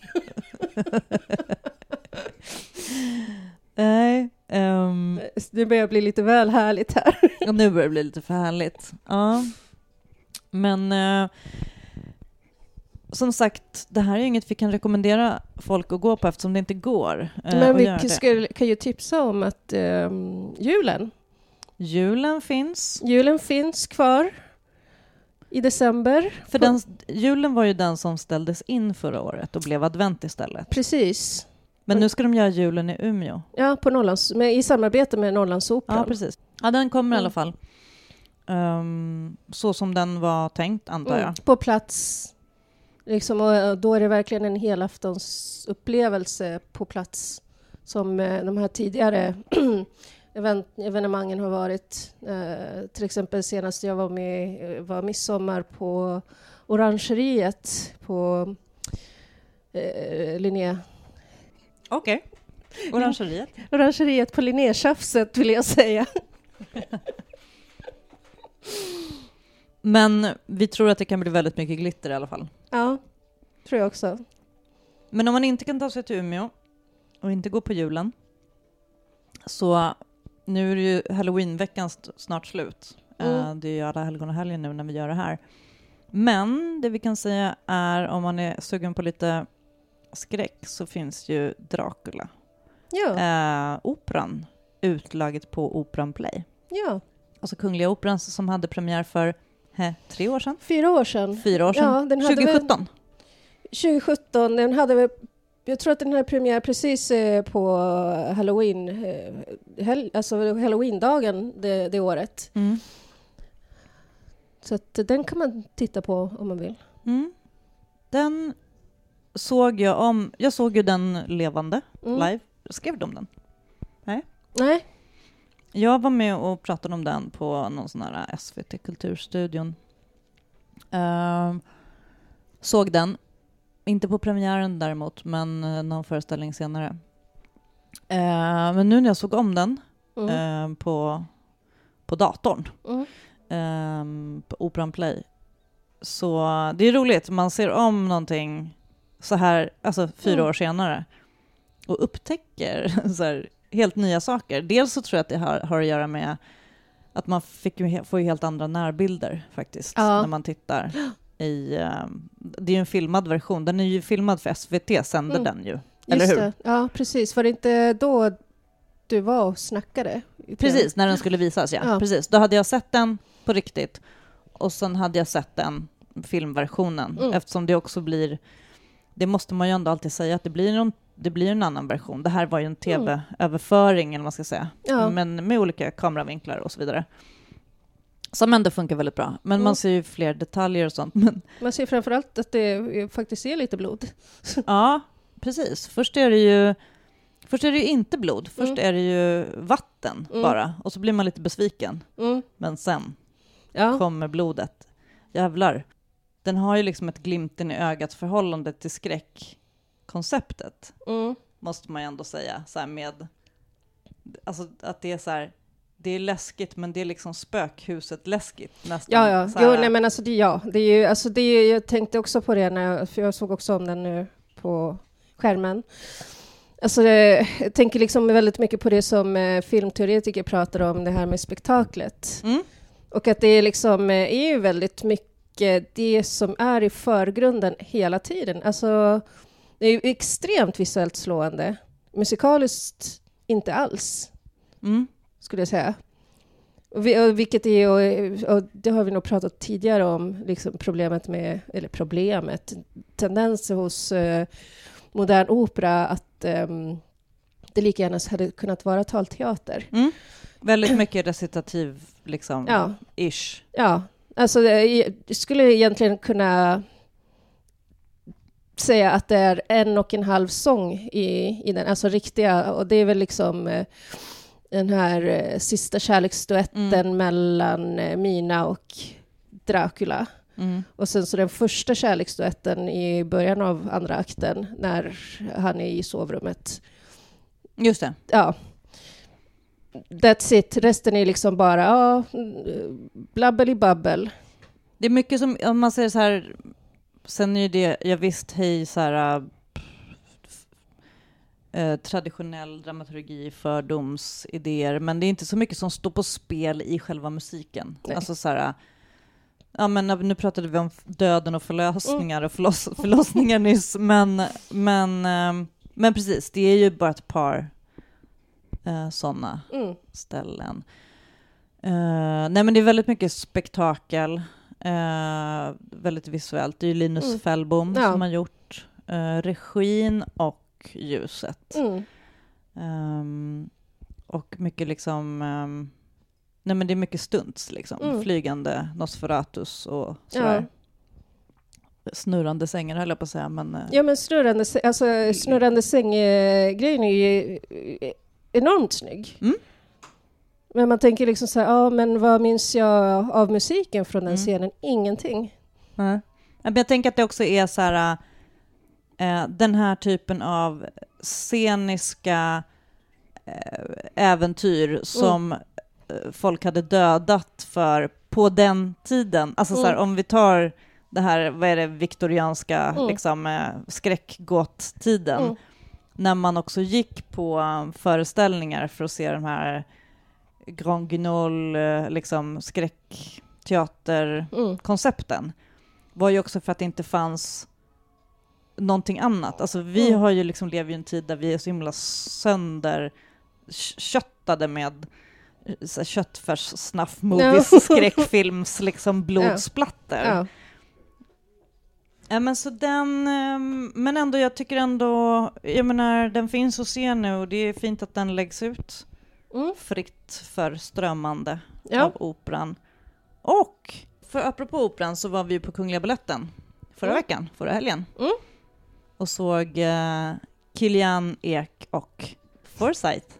Nej, ehm, Det börjar bli lite väl härligt här. och nu börjar det bli lite för härligt. Ja. Men eh, som sagt, det här är ju inget vi kan rekommendera folk att gå på eftersom det inte går eh, Men vi det. skulle, kan ju tipsa om att ehm, julen, Julen finns. julen finns kvar i december. För den, julen var ju den som ställdes in förra året och blev advent istället. Precis. Men nu ska de göra julen i Umeå. Ja, på Norrlands, med, i samarbete med Norrlandsoperan. Ja, precis. Ja, den kommer i Mm. alla fall. Ehm, så som den var tänkt, antar jag. Mm, på plats. Liksom, och eh, då är det verkligen en helaftonsupplevelse på plats som eh, de här tidigare evenemangen har varit. Eh, till exempel senast jag var med eh, var midsommar på Orangeriet på eh, Linné. Okej. Orangeriet. Orangeriet på Linnétjafset vill jag säga. Men vi tror att det kan bli väldigt mycket glitter i alla fall. Ja, tror jag också. Men om man inte kan ta sig till Umeå och inte gå på julen så nu är det ju halloweenveckan snart slut. Mm. Eh, det är ju alla helgon och helgen nu när vi gör det här. Men det vi kan säga är om man är sugen på lite skräck så finns ju Dracula. Ja, Eh, operan, utlaget på Operan Play. ja. Alltså Kungliga Operan som hade premiär för he, tre år sedan? Fyra år sedan. Fyra år sedan? Ja, den hade väl- 2017? 2017, den hade väl jag tror att den hade premiär precis eh, på halloween, eh, hel, alltså halloweendagen det, det året. Mm. Så den kan man titta på om man vill. Mm. Den såg jag om, jag såg ju den levande, Mm. live. Skrev om den? Nej? Jag var med och pratade om den på någon sån här SVT Kulturstudion. Ehm, såg den, inte på premiären däremot, men eh, någon föreställning senare. Ehm, men nu när jag såg om den Mm. ehm, på, på datorn, Mm. på Operan Play, så det är roligt, man ser om någonting så här, alltså fyra Mm. år senare och upptäcker så här, helt nya saker. Dels så tror jag att det har, har att göra med att man fick får ju helt andra närbilder faktiskt Ja. när man tittar. i... eh, det är ju en filmad version. Den är ju filmad för SVT, sände Mm. den ju. Eller Just hur? det. Ja, precis. Var det inte då du var och snackade? Precis, när den skulle visas, ja. Ja. Precis. Då hade jag sett den på riktigt och sen hade jag sett den filmversionen Mm. eftersom det också blir... Det måste man ju ändå alltid säga att det blir, någon, det blir en annan version. Det här var ju en tv-överföring, eller vad man ska säga. Ja. Men med olika kameravinklar och så vidare. Som ändå funkar väldigt bra. Men Mm. man ser ju fler detaljer och sånt. Men Man ser framförallt att det faktiskt är lite blod. ja, precis. Först är det ju... Först är det ju inte blod, först Mm. är det ju vatten Mm. bara. Och så blir man lite besviken. Mm. Men sen Ja. kommer blodet. Jävlar. Den har ju liksom ett glimten i ögat förhållande till skräckkonceptet, Mm. måste man ju ändå säga. Så med, alltså att det är så här, det är läskigt men det är liksom spökhuset läskigt nästan. Ja, ja. Jo, nej, men alltså det, ja. Det är ju, alltså det är, jag tänkte också på det, när jag, för jag såg också om den nu på skärmen. Alltså, det, jag tänker liksom väldigt mycket på det som eh, filmteoretiker pratar om, det här med spektaklet. Mm. Och att det liksom, eh, är ju väldigt mycket det som är i förgrunden hela tiden. Alltså, det är ju extremt visuellt slående. Musikaliskt inte alls Mm. skulle jag säga. Vilket är, och, det har vi nog pratat tidigare om, liksom problemet med, eller problemet, tendenser hos eh, modern opera att ehm, det lika gärna hade kunnat vara talteater. Mm. Väldigt mycket recitativ, liksom, Ja. ish. Ja, alltså det, jag skulle egentligen kunna säga att det är en och en halv sång i, i den, alltså riktiga, och det är väl liksom eh, den här eh, sista kärleksduetten Mm. mellan eh, Mina och Dracula. Mm. Och sen så den första kärleksduetten i början av andra akten när han är i sovrummet. Just det. Ja. That's it. Resten är liksom bara, ja, blabbeli-babbel. Det är mycket som, om man säger så här, sen är ju det, jag visst, hej, så här, eh, traditionell dramaturgi, fördomsidéer, men det är inte så mycket som står på spel i själva musiken. Nej. Alltså så här, ja men nu pratade vi om döden och förlösningar och förloss, förlossningar nyss, men, men, men precis, det är ju bara ett par eh, sådana Mm. ställen. Eh, nej men det är väldigt mycket spektakel, eh, väldigt visuellt. Det är ju Linus Mm. Fällbom Ja. som har gjort eh, regin och ljuset. Mm. Ehm, och mycket liksom, ehm, nej men det är mycket stunts liksom. Mm. Flygande Nosferatus och Ja. sådär. Snurrande sängar höll jag på att säga, men eh, ja, men snurrande, alltså, snurrande säng-grejen är ju eh, enormt snygg. Mm. Men man tänker liksom så här, ja, men vad minns jag av musiken från den Mm. scenen? Ingenting. Men jag tänker att det också är så här, eh, den här typen av sceniska eh, äventyr som eh, folk hade dödat för på den tiden. Alltså så här, Mm. om vi tar det här, vad är det, viktorianska Mm. liksom, eh, skräckgåt-tiden, Mm. När man också gick på um, föreställningar för att se de här Grand Guignol, eh, liksom skräckteaterkoncepten Mm. var ju också för att det inte fanns någonting annat. Alltså vi Mm. har ju liksom lever i en tid där vi är så himla sönder köttade med eh, så här köttfärs snuff movies, Ja. skräckfilms liksom blodsplatter. Ja. Ja, men så den, ehm, men ändå, jag tycker ändå, jag menar, den finns att se nu och det är fint att den läggs ut Mm. fritt för strömmande Ja. av operan. Och, för apropå operan så var vi på Kungliga Baletten förra Mm. veckan, förra helgen, Mm. och såg eh, Kilian Ek och Forsyth.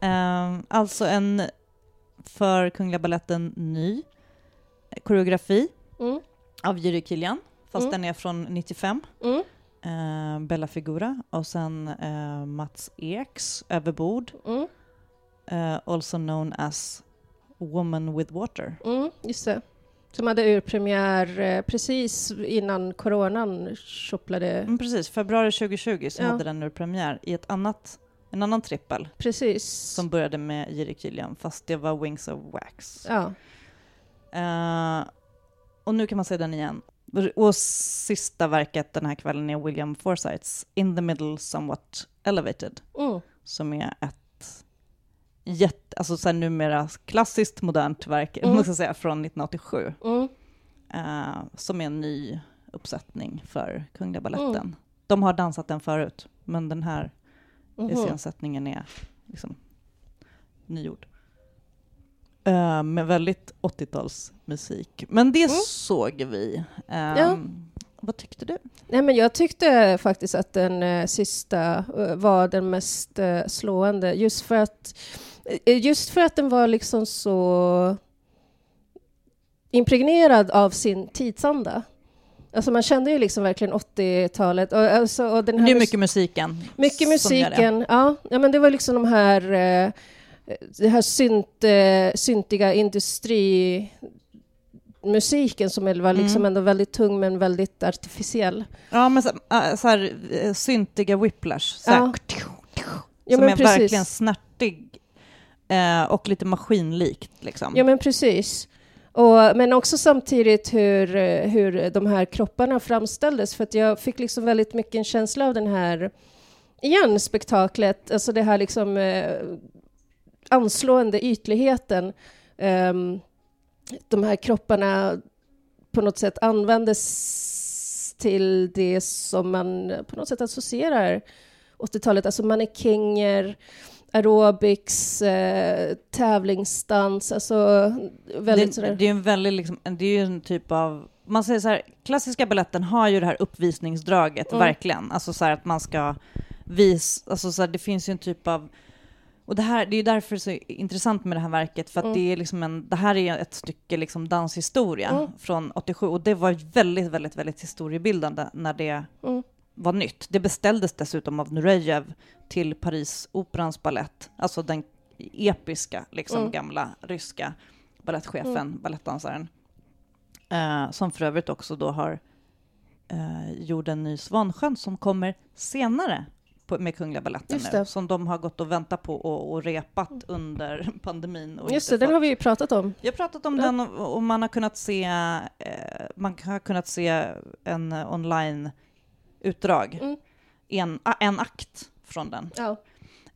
Ehm, alltså en för Kungliga Baletten ny koreografi Mm. av Jyri Kilian, fast Mm. den är från 95. Mm. Eh, Bella Figura och sen eh, Mats Eks Överbord, Mm. eh, also known as Woman with Water. Mm. Just det. Som hade urpremiär eh, precis innan coronan tjopplade. Mm, precis, februari 2020 så Ja. hade den nu premiär i ett annat, en annan trippel Precis. som började med Jiri Kilian, fast det var Wings of Wax. Ja. Eh, och nu kan man se den igen. Och sista verket den här kvällen är William Forsyths In the Middle Somewhat Elevated, Mm. som är ett jätte, alltså så här numera klassiskt modernt verk, Mm. måste säga, från 1987. Mm. eh, som är en ny uppsättning för Kungliga Baletten. Mm. De har dansat den förut, men den här Mhm. iscensättningen är liksom nygjord. Eh, med väldigt 80-talsmusik. Men det Mm. såg vi. Eh, Ja. Vad tyckte du? Nej, men jag tyckte faktiskt att den eh, sista eh, var den mest slående, just för att just för att den var liksom så impregnerad av sin tidsanda. Alltså man kände ju liksom verkligen 80-talet. Och, alltså, och den här Det är mycket musiken. mycket musiken. Ja, ja, men det var liksom de här, det här synt, eh, syntiga industrimusiken som var liksom Mm. ändå väldigt tung men väldigt artificiell. Ja, men så, äh, så här, eh, syntiga whiplash. Så här, Ja. Ja, som är precis. verkligen snärtig eh, och lite maskinlikt. Liksom. Ja, men precis. Och, men också samtidigt hur, eh, hur de här kropparna framställdes, för att jag fick liksom väldigt mycket en känsla av den här, igen, spektaklet, alltså det här liksom eh, anslående ytligheten. Ehm, de här kropparna på något sätt användes till det som man på något sätt associerar 80-talet, alltså mannekänger, aerobics, eh, tävlingsdans, alltså väldigt det, sådär... det är en väldigt liksom, det är ju en typ av, man säger så här, klassiska balletten har ju det här uppvisningsdraget, Mm. verkligen. Alltså så här att man ska visa, alltså så här, det finns ju en typ av, och det här, det är därför det är så intressant med det här verket, för att Mm. det är liksom en, det här är ett stycke liksom danshistoria Mm. från 87, och det var väldigt, väldigt, väldigt historiebildande när det Mm. var nytt. Det beställdes dessutom av Nurejev till Paris Operans ballett, alltså den episka, liksom Mm. gamla ryska ballettchefen, Mm. balettdansaren, eh, som för övrigt också då har eh, gjort en ny Svansjön som kommer senare på, med Kungliga Baletten nu, som de har gått och väntat på och, och repat under pandemin. Och Just det, den har vi ju pratat om. vi har pratat om Ja. den och, och man har kunnat se, eh, man har kunnat se en online-utdrag, Mm. en, en akt från den. Ja.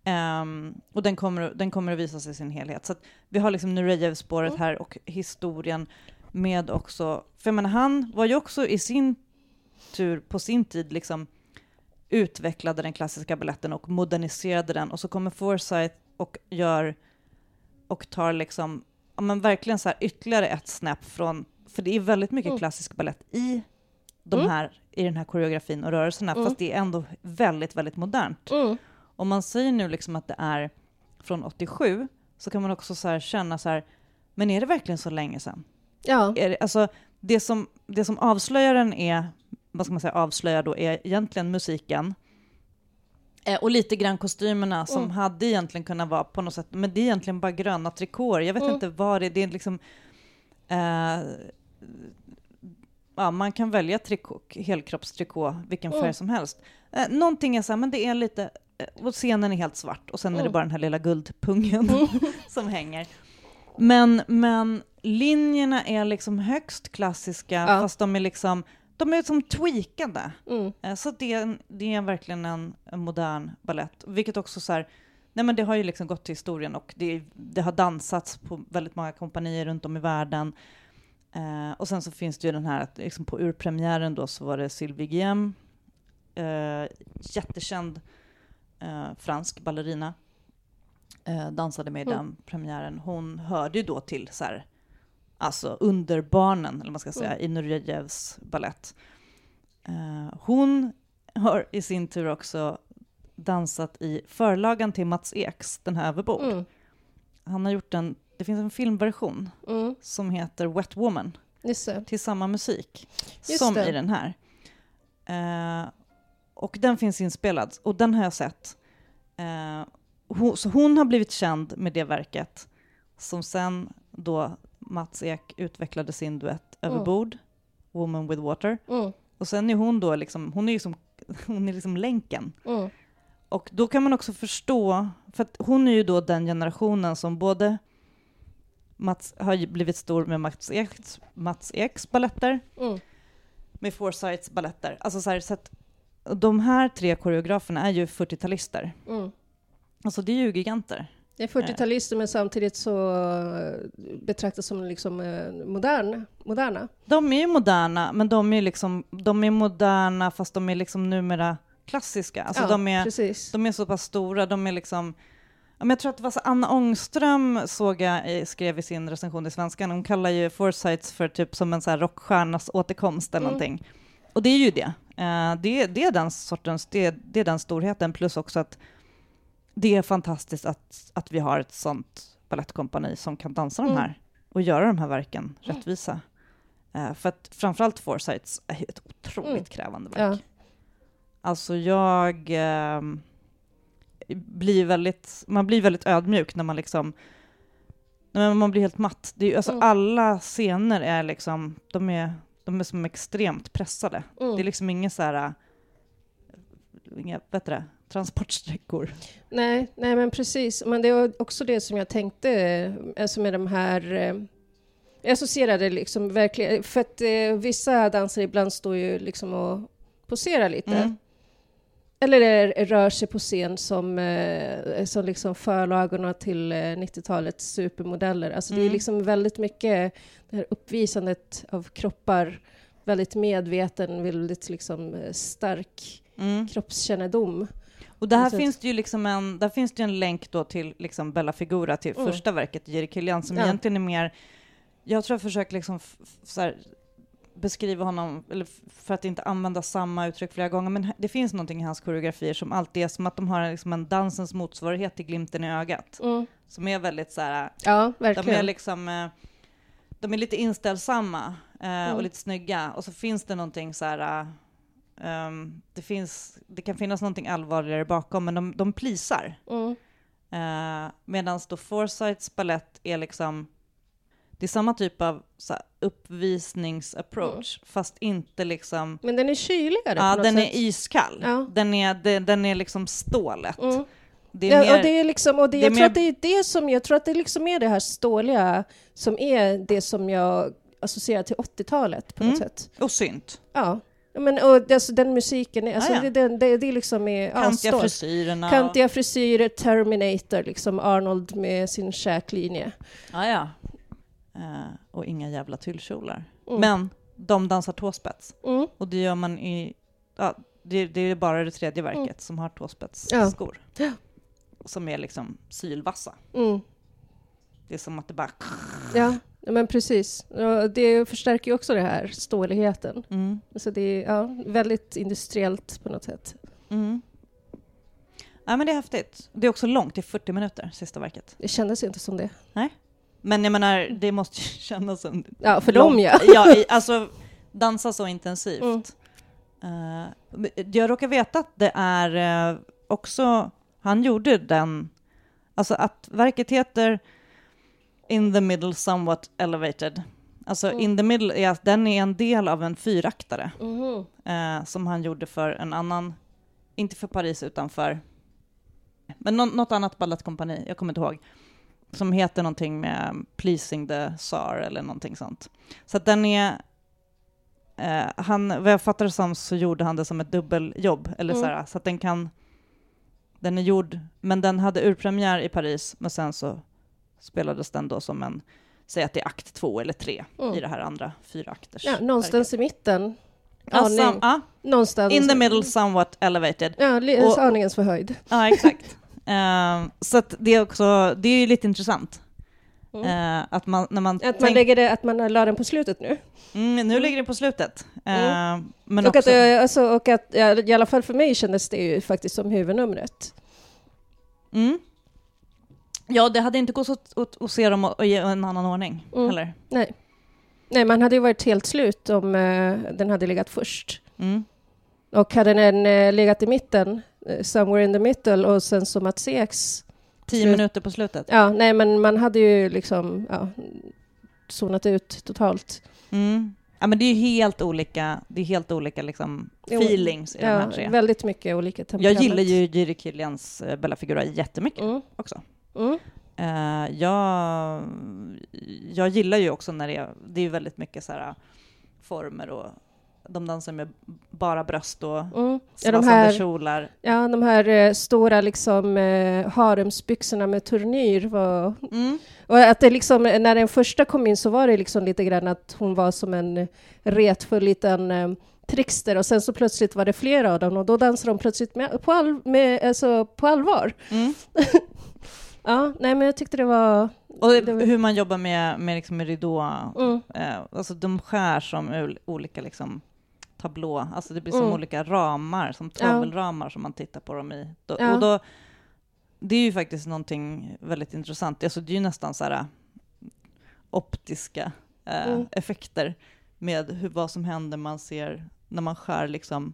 Ehm, och den kommer, den kommer att visas i sin helhet. Så vi har liksom Nurejev-spåret Mm. här och historien med också, för jag menar, han var ju också i sin tur på sin tid liksom utvecklade den klassiska balletten och moderniserade den och så kommer Forsyth och gör och tar liksom, ja men verkligen så här ytterligare ett snäpp från, för det är väldigt mycket Mm. klassisk ballett i de Mm. här, i den här koreografin och rörelserna, Mm. fast det är ändå väldigt, väldigt modernt. Mm. Om man säger nu liksom att det är från 87, så kan man också så känna så här, men är det verkligen så länge sedan? Ja. Är det, alltså, det, som, det som avslöjar den är, vad ska man säga, avslöjar då, är egentligen musiken. Eh, och lite grann kostymerna som Mm. hade egentligen kunnat vara på något sätt, men det är egentligen bara gröna trikåer. Jag vet Mm. inte vad det är, det är liksom... Eh, ja, man kan välja trikå, helkroppstrikå, vilken färg Mm. som helst. Eh, någonting är så här, men det är lite, eh, och scenen är helt svart och sen är det Mm. bara den här lilla guldpungen Mm. som hänger. Men, men linjerna är liksom högst klassiska, Ja. fast de är liksom, de är som tweakade. Mm. Eh, Så det är, det är verkligen en, en modern ballett, vilket också så här, nej men det har ju liksom gått till historien och det, det har dansats på väldigt många kompanier runt om i världen. Eh, och sen så finns det ju den här, att liksom på urpremiären då så var det Sylvie Guillem, eh, jättekänd eh, fransk ballerina, eh, dansade med i Mm. den premiären. Hon hörde ju då till så här, alltså under barnen, eller vad man ska säga, Mm. i Nurejevs ballett. Eh, hon har i sin tur också dansat i förlagan till Mats Eks, Den här överbord. Mm. Han har gjort en, det finns en filmversion Mm. som heter Wet Woman till samma musik Just som det. i den här. Eh, och den finns inspelad och den har jag sett. Eh, hon, så hon har blivit känd med det verket som sen då Mats Ek utvecklade sin duett Mm. Överbord, Woman with Water. Mm. Och sen är hon då liksom, hon är ju som, hon är liksom länken. Mm. Och då kan man också förstå, för att hon är ju då den generationen som både Mats har blivit stor med Mats Eks, Mats Eks balletter, Mm. med Forsyths balletter. Alltså så, här, så att de här tre koreograferna är ju 40-talister. Mm. Alltså det är ju giganter. Det är 40-talister men samtidigt så eh, betraktas som liksom eh, modern, moderna. De är ju moderna, men de är liksom, de är moderna fast de är liksom numera klassiska. Alltså ja, de, är, precis. de är så pass stora, de är liksom jag tror att det var så Anna Ångström såg jag skrev i sin recension i Svenskan, hon kallar ju Forsyths för typ som en så här rockstjärnas återkomst eller Mm. någonting. Och det är ju det. Eh, det, det är den sortens, det, det är den storheten, plus också att det är fantastiskt att, att vi har ett sånt balettkompani som kan dansa de Mm. här och göra de här verken rättvisa. Eh, för att framförallt Forsyths är ett otroligt Mm. krävande Ja. verk. Alltså jag ehm, blir väldigt, man blir väldigt ödmjuk när man liksom, nej, man blir helt matt. Det är, alltså Mm. alla scener är liksom, de är, de är som extremt pressade. Mm. Det är liksom inga så här, äh, inga, heter det, transportsträckor. Nej, nej, men precis. Men det var också det som jag tänkte, eh, alltså med de här... eh, Jag associerade liksom verkligen, för att eh, vissa dansare ibland står ju liksom och poserar lite. Mm. Eller är- rör sig på scen som, eh, som liksom förlagorna till eh, 90-talets supermodeller. Alltså det är Mm. liksom väldigt mycket det här uppvisandet av kroppar, väldigt medveten, väldigt liksom eh, stark Mm. kroppskännedom. Och där Precis. finns det ju liksom en, där finns det en länk då till liksom Bella Figura, till Mm. första verket, Jiri Kilian, som Ja. egentligen är mer, jag tror jag försöker liksom här, beskriva honom, eller för att inte använda samma uttryck flera gånger, men det finns någonting i hans koreografier som alltid är som att de har liksom en dansens motsvarighet till glimten i ögat, Mm. som är väldigt så här, Ja, de är verkligen. liksom, eh, de är lite inställsamma eh, Mm. och lite snygga, och så finns det någonting så här, eh, um, det, finns, det kan finnas någonting allvarligare bakom, men de, de plisar. Mm. Uh, Medan då Forsyths ballett är liksom, det är samma typ av här, uppvisningsapproach, fast inte liksom, Men den är kyligare ja något den sätt. är iskall. Ja. Den, är, den, den är liksom stålet. Mm. Det är ja, mer, och det är liksom, och det, det är jag tror mer- att det är det som, jag tror att det liksom är det här ståliga som är det som jag associerar till 80-talet på något Mm. sätt. och synt. Ja. Men och alltså, den musiken, är, alltså, Ah, ja. det, det, det, är liksom är, ja, Kantiga stål. frisyrerna. Kantiga frisyrer, Terminator, liksom Arnold med sin käklinje. Ja, ja. Eh, och inga jävla tyllkjolar. Mm. Men de dansar tåspets. Mm. Och det gör man i, ja, det, det är bara det tredje verket Mm. som har tåspetsskor. Ja. Ja. Som är liksom sylvassa. Mm. Det är som att det bara... Ja, men precis. Det förstärker ju också det här, ståligheten. Mm. Så det är ja, väldigt industriellt på något sätt. Mm. Ja, men det är häftigt. Det är också långt, det är 40 minuter, sista verket. Det kändes ju inte som det. Men jag menar, det måste ju kännas som... Ja, för långt. dem ja. ja i, alltså, dansa så intensivt. Mm. Men jag råkar veta att det är eh, också... Han gjorde den... Alltså att verket heter In the middle somewhat elevated. Alltså Mm. In the middle, är, att den är en del av en fyraktare. Mhm. eh, som han gjorde för en annan, inte för Paris utan för, men nå- något annat ballettkompani, jag kommer inte ihåg, som heter någonting med Pleasing the Tsar eller någonting sånt. Så att den är, eh, han, vad jag fattar det som så gjorde han det som ett dubbeljobb, eller Mm. så, här, så att den kan, den är gjord, men den hade urpremiär i Paris, men sen så spelades den då som en, säg att det är akt två eller tre Mm. i det här andra fyra akters Ja, någonstans i mitten. Ja, sam, ja, Någonstans. in the middle somewhat elevated. Ja, Och- aningens förhöjd. Ja, exakt. Ehm, så det är också, det är ju lite intressant. Mm. Eh, att man, när man, Att man tänk- lägger det, att man la den på slutet nu. mm, nu ligger det på slutet. Ehm, men och, också, att, eh, alltså, och att, i alla fall för mig kändes det ju faktiskt som huvudnumret. mm. Ja, det hade inte gått att, att, att se dem ge en annan ordning Mm. heller. Nej. Nej, man hade ju varit helt slut om eh, den hade legat först. Mm. Och hade den eh, legat i mitten, eh, somewhere in the middle, och sen som att Sex... Tio Slut. minuter på slutet. Ja, nej, men man hade ju liksom ja, zonat ut totalt. Mm. Ja, men det är ju helt olika, det är helt olika liksom, Jo, feelings i de här Ja, tre. väldigt mycket olika Jag temperament. gillar ju Jiri Kilians uh, Bella Figura jättemycket Mm, också. Mm, Eh, jag, jag gillar ju också när det är, det är väldigt mycket så här former och de dansar med bara bröst och Mm. Ja, de här, kjolar. ja, de här eh, stora liksom, eh, haremsbyxorna med turnyr. Var, Mm. och att det liksom, när den första kom in så var det liksom lite grann att hon var som en retfull liten eh, trickster och sen så plötsligt var det flera av dem och då dansade de plötsligt med, på, all, med, alltså, på allvar. Mm. Ja, nej men jag tyckte det var... Och Det hur man jobbar med, med, liksom med ridå. Mm, Eh, alltså de skär som ur olika liksom, tablå, alltså det blir som Mm. olika ramar, som Ja. tavelramar som man tittar på dem i. Då, Ja. Och då, det är ju faktiskt någonting väldigt intressant. Alltså det är ju nästan så här äh, optiska eh, Mm. effekter med hur, vad som händer man ser när man skär liksom,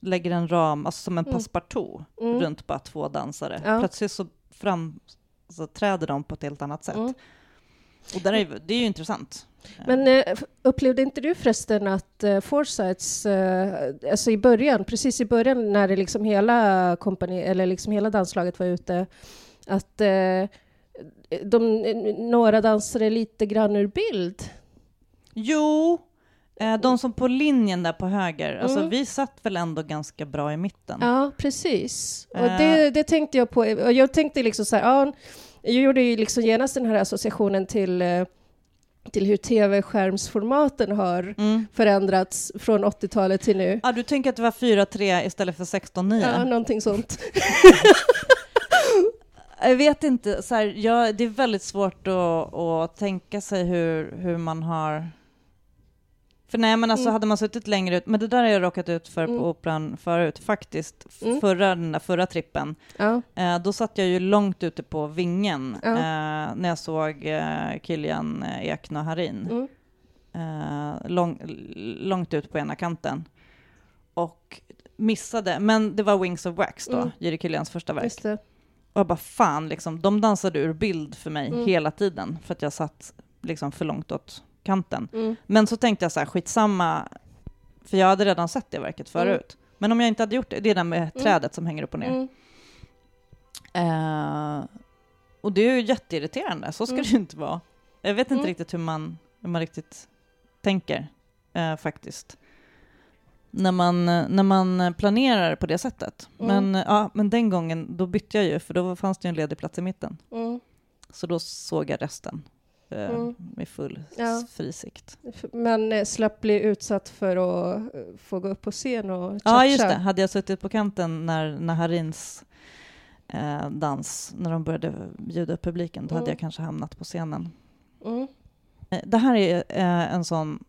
lägger en ram, alltså som en Mm. passepartout mm, runt bara två dansare. Ja. Plötsligt så fram så träder de på ett helt annat sätt. mm. Och där är, det är ju intressant. Men eh, upplevde inte du förresten att eh, Forsyths, eh, alltså i början, precis i början när det liksom hela kompani, eller liksom hela danslaget var ute, att eh, de, några dansade lite grann ur bild? Jo, de som på linjen där på höger, alltså Mm. vi satt väl ändå ganska bra i mitten. Ja, precis. Och Eh. det, det tänkte jag på. Och jag tänkte liksom så här, ja, jag gjorde ju liksom genast den här associationen till, eh, till hur tv-skärmsformaten har Mm. förändrats från 80-talet till nu. Ja, du tänker att det var 4-3 istället för 16-9? Ja, någonting sånt. Jag vet inte, så här, jag, det är väldigt svårt att, att tänka sig hur, hur man har... För nej, men alltså Mm. hade man suttit längre ut, men det där har jag råkat ut för Mm. på Operan förut, faktiskt. Mm. Förra, den där förra trippen. Ja. Eh, då satt jag ju långt ute på vingen Ja. eh, när jag såg eh, Kilian eh, Ekna Harin. Mm. eh, lång, långt ut på ena kanten. Och missade, men det var Wings of Wax då, Mm. Jiri Kylians första verk. Och jag bara fan, liksom, de dansade ur bild för mig Mm. hela tiden för att jag satt liksom för långt åt kanten. Mm. Men så tänkte jag så här, skitsamma, för jag hade redan sett det verket Mm. förut. Men om jag inte hade gjort det, det är det med trädet som hänger upp och ner. Mm. Eh, och det är ju jätteirriterande, så ska Mm. det ju inte vara. Jag vet inte Mm. riktigt hur man, hur man riktigt tänker, eh, faktiskt. När man, när man planerar på det sättet. Mm. Men, ja, men den gången, då bytte jag ju, för då fanns det en ledig plats i mitten. Mm. Så då såg jag resten eh, Mm. med full Ja. s- fri sikt. Men eh, slapp bli utsatt för att eh, få gå upp på scen och Ja, cha-cha. just det. Hade jag suttit på kanten när, när Harins eh, dans, när de började bjuda upp publiken, då hade Mm. jag kanske hamnat på scenen. Mm. Eh, Det här är eh, en sån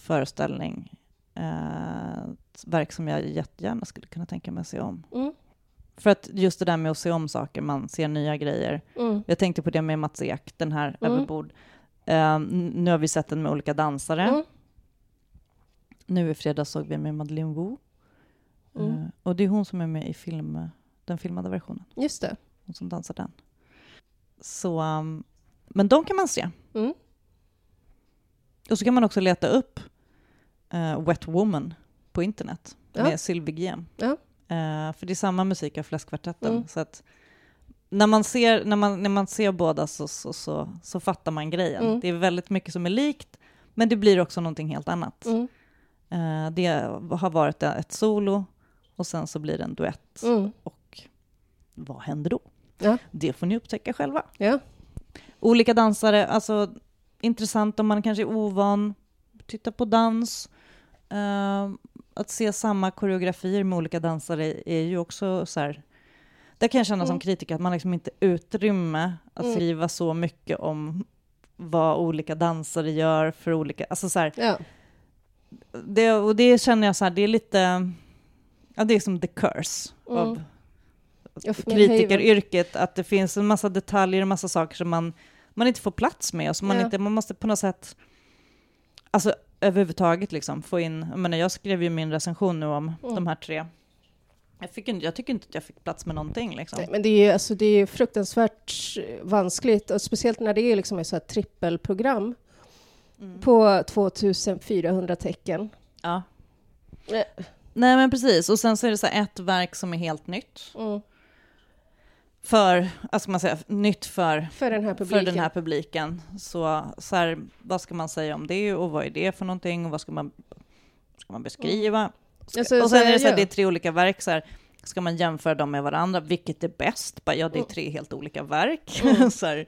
föreställning, ett verk som jag jättegärna skulle kunna tänka mig att se om. För att just det där med att se om saker, man ser nya grejer. Mm. Jag tänkte på det med Mats Ek, den här Mm. överbord. N- nu har vi sett den med olika dansare. Mm. Nu i fredags såg vi med Madeleine Wu. Eh, och det är hon som är med i film, den filmade versionen. Just det. Hon som dansar den. Så, um, men de kan man se. Mm. Och så kan man också leta upp eh, Wet Woman på internet Ja. med Sylvie Guillem. Ja. Eh, för det är samma musik av Fläskkvartetten. Mm. Så att när man ser, när man, när man ser båda så, så, så, så fattar man grejen. Mm. Det är väldigt mycket som är likt, men det blir också någonting helt annat. Mm. Eh, det har varit ett solo och sen så blir det en duett. Mm. Och vad händer då? Ja. Det får ni upptäcka själva. Ja. Olika dansare, alltså intressant om man kanske är ovan, titta på dans. Eh, att se samma koreografier med olika dansare är ju också så här, där kan jag känna som Mm. kritiker att man liksom inte utrymme att Mm. skriva så mycket om vad olika dansare gör för olika, alltså så här, Ja. det, och det känner jag så här, det är lite, ja det är som the curse Mm. av kritikeryrket, att det finns en massa detaljer och massa saker som man, man inte får plats med och som man Ja. inte, man måste på något sätt, alltså överhuvudtaget liksom få in, jag menar jag skrev ju min recension nu om Mm. de här tre. Jag, fick, jag tycker inte att jag fick plats med någonting liksom. Nej, men det är alltså, det är fruktansvärt vanskligt, och speciellt när det är liksom ett så här trippelprogram Mm. på 2400 tecken. Ja. Nej. Nej men precis, och sen så är det så ett verk som är helt nytt. Mm. För, alltså man säga, nytt för, För den här publiken. för den här publiken. Så, så här, vad ska man säga om det och vad är det för någonting och vad ska man, ska man beskriva? Ska, Alltså, och sen är det så här, det är tre olika verk, så här, ska man jämföra dem med varandra? Vilket är bäst? Bara, Ja, det är Mm. tre helt olika verk. Mm. så här,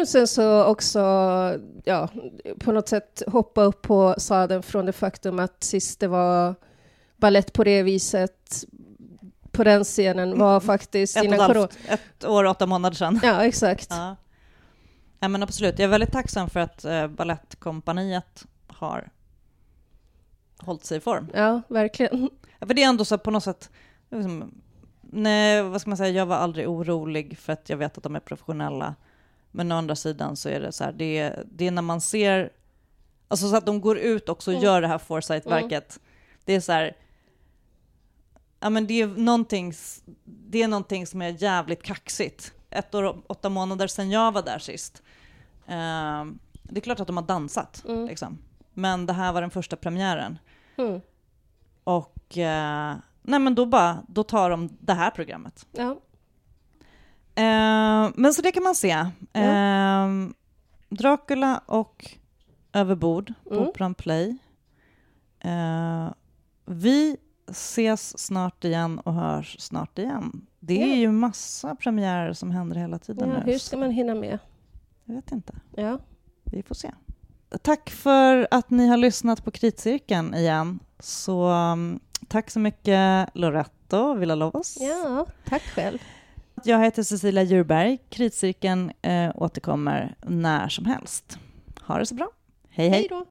Och sen så också, ja, på något sätt hoppa upp på sadeln från det faktum att sist det var ballett på det viset på den scenen var faktiskt ett, innan corona. ett år och åtta månader sedan. Ja, exakt. Ja. ja, men absolut. Jag är väldigt tacksam för att eh, Balettkompaniet har hållit sig i form. Ja, verkligen. Ja, För det är ändå så på något sätt, liksom, nej, vad ska man säga, jag var aldrig orolig för att jag vet att de är professionella. Men å andra sidan så är det så här, det är, det är när man ser, alltså så att de går ut också och Mm. gör det här Foresight-verket. Det är så här, ja men det är någonting, det är någonting som är jävligt kaxigt. Ett år och åtta månader sedan jag var där sist. Ehm, det är klart att de har dansat, Mm. liksom. Men det här var den första premiären. Mm. Och eh, nej men då bara, då tar de det här programmet. Ja. Eh, men så det kan man se. Eh, Dracula och Överbord på Mm. Operan Play. Eh, vi ses snart igen och hörs snart igen. Det är ju massa premiärer som händer hela tiden ja, nu. hur ska man hinna med? Jag vet inte. Ja. Vi får se. Tack för att ni har lyssnat på Kritcirkeln igen. Så um, tack så mycket Loretto Villalovos. ja, tack själv. Jag heter Cecilia Djurberg. Kritcirkeln eh, återkommer när som helst. Ha det så bra. hej. hej. Hej då.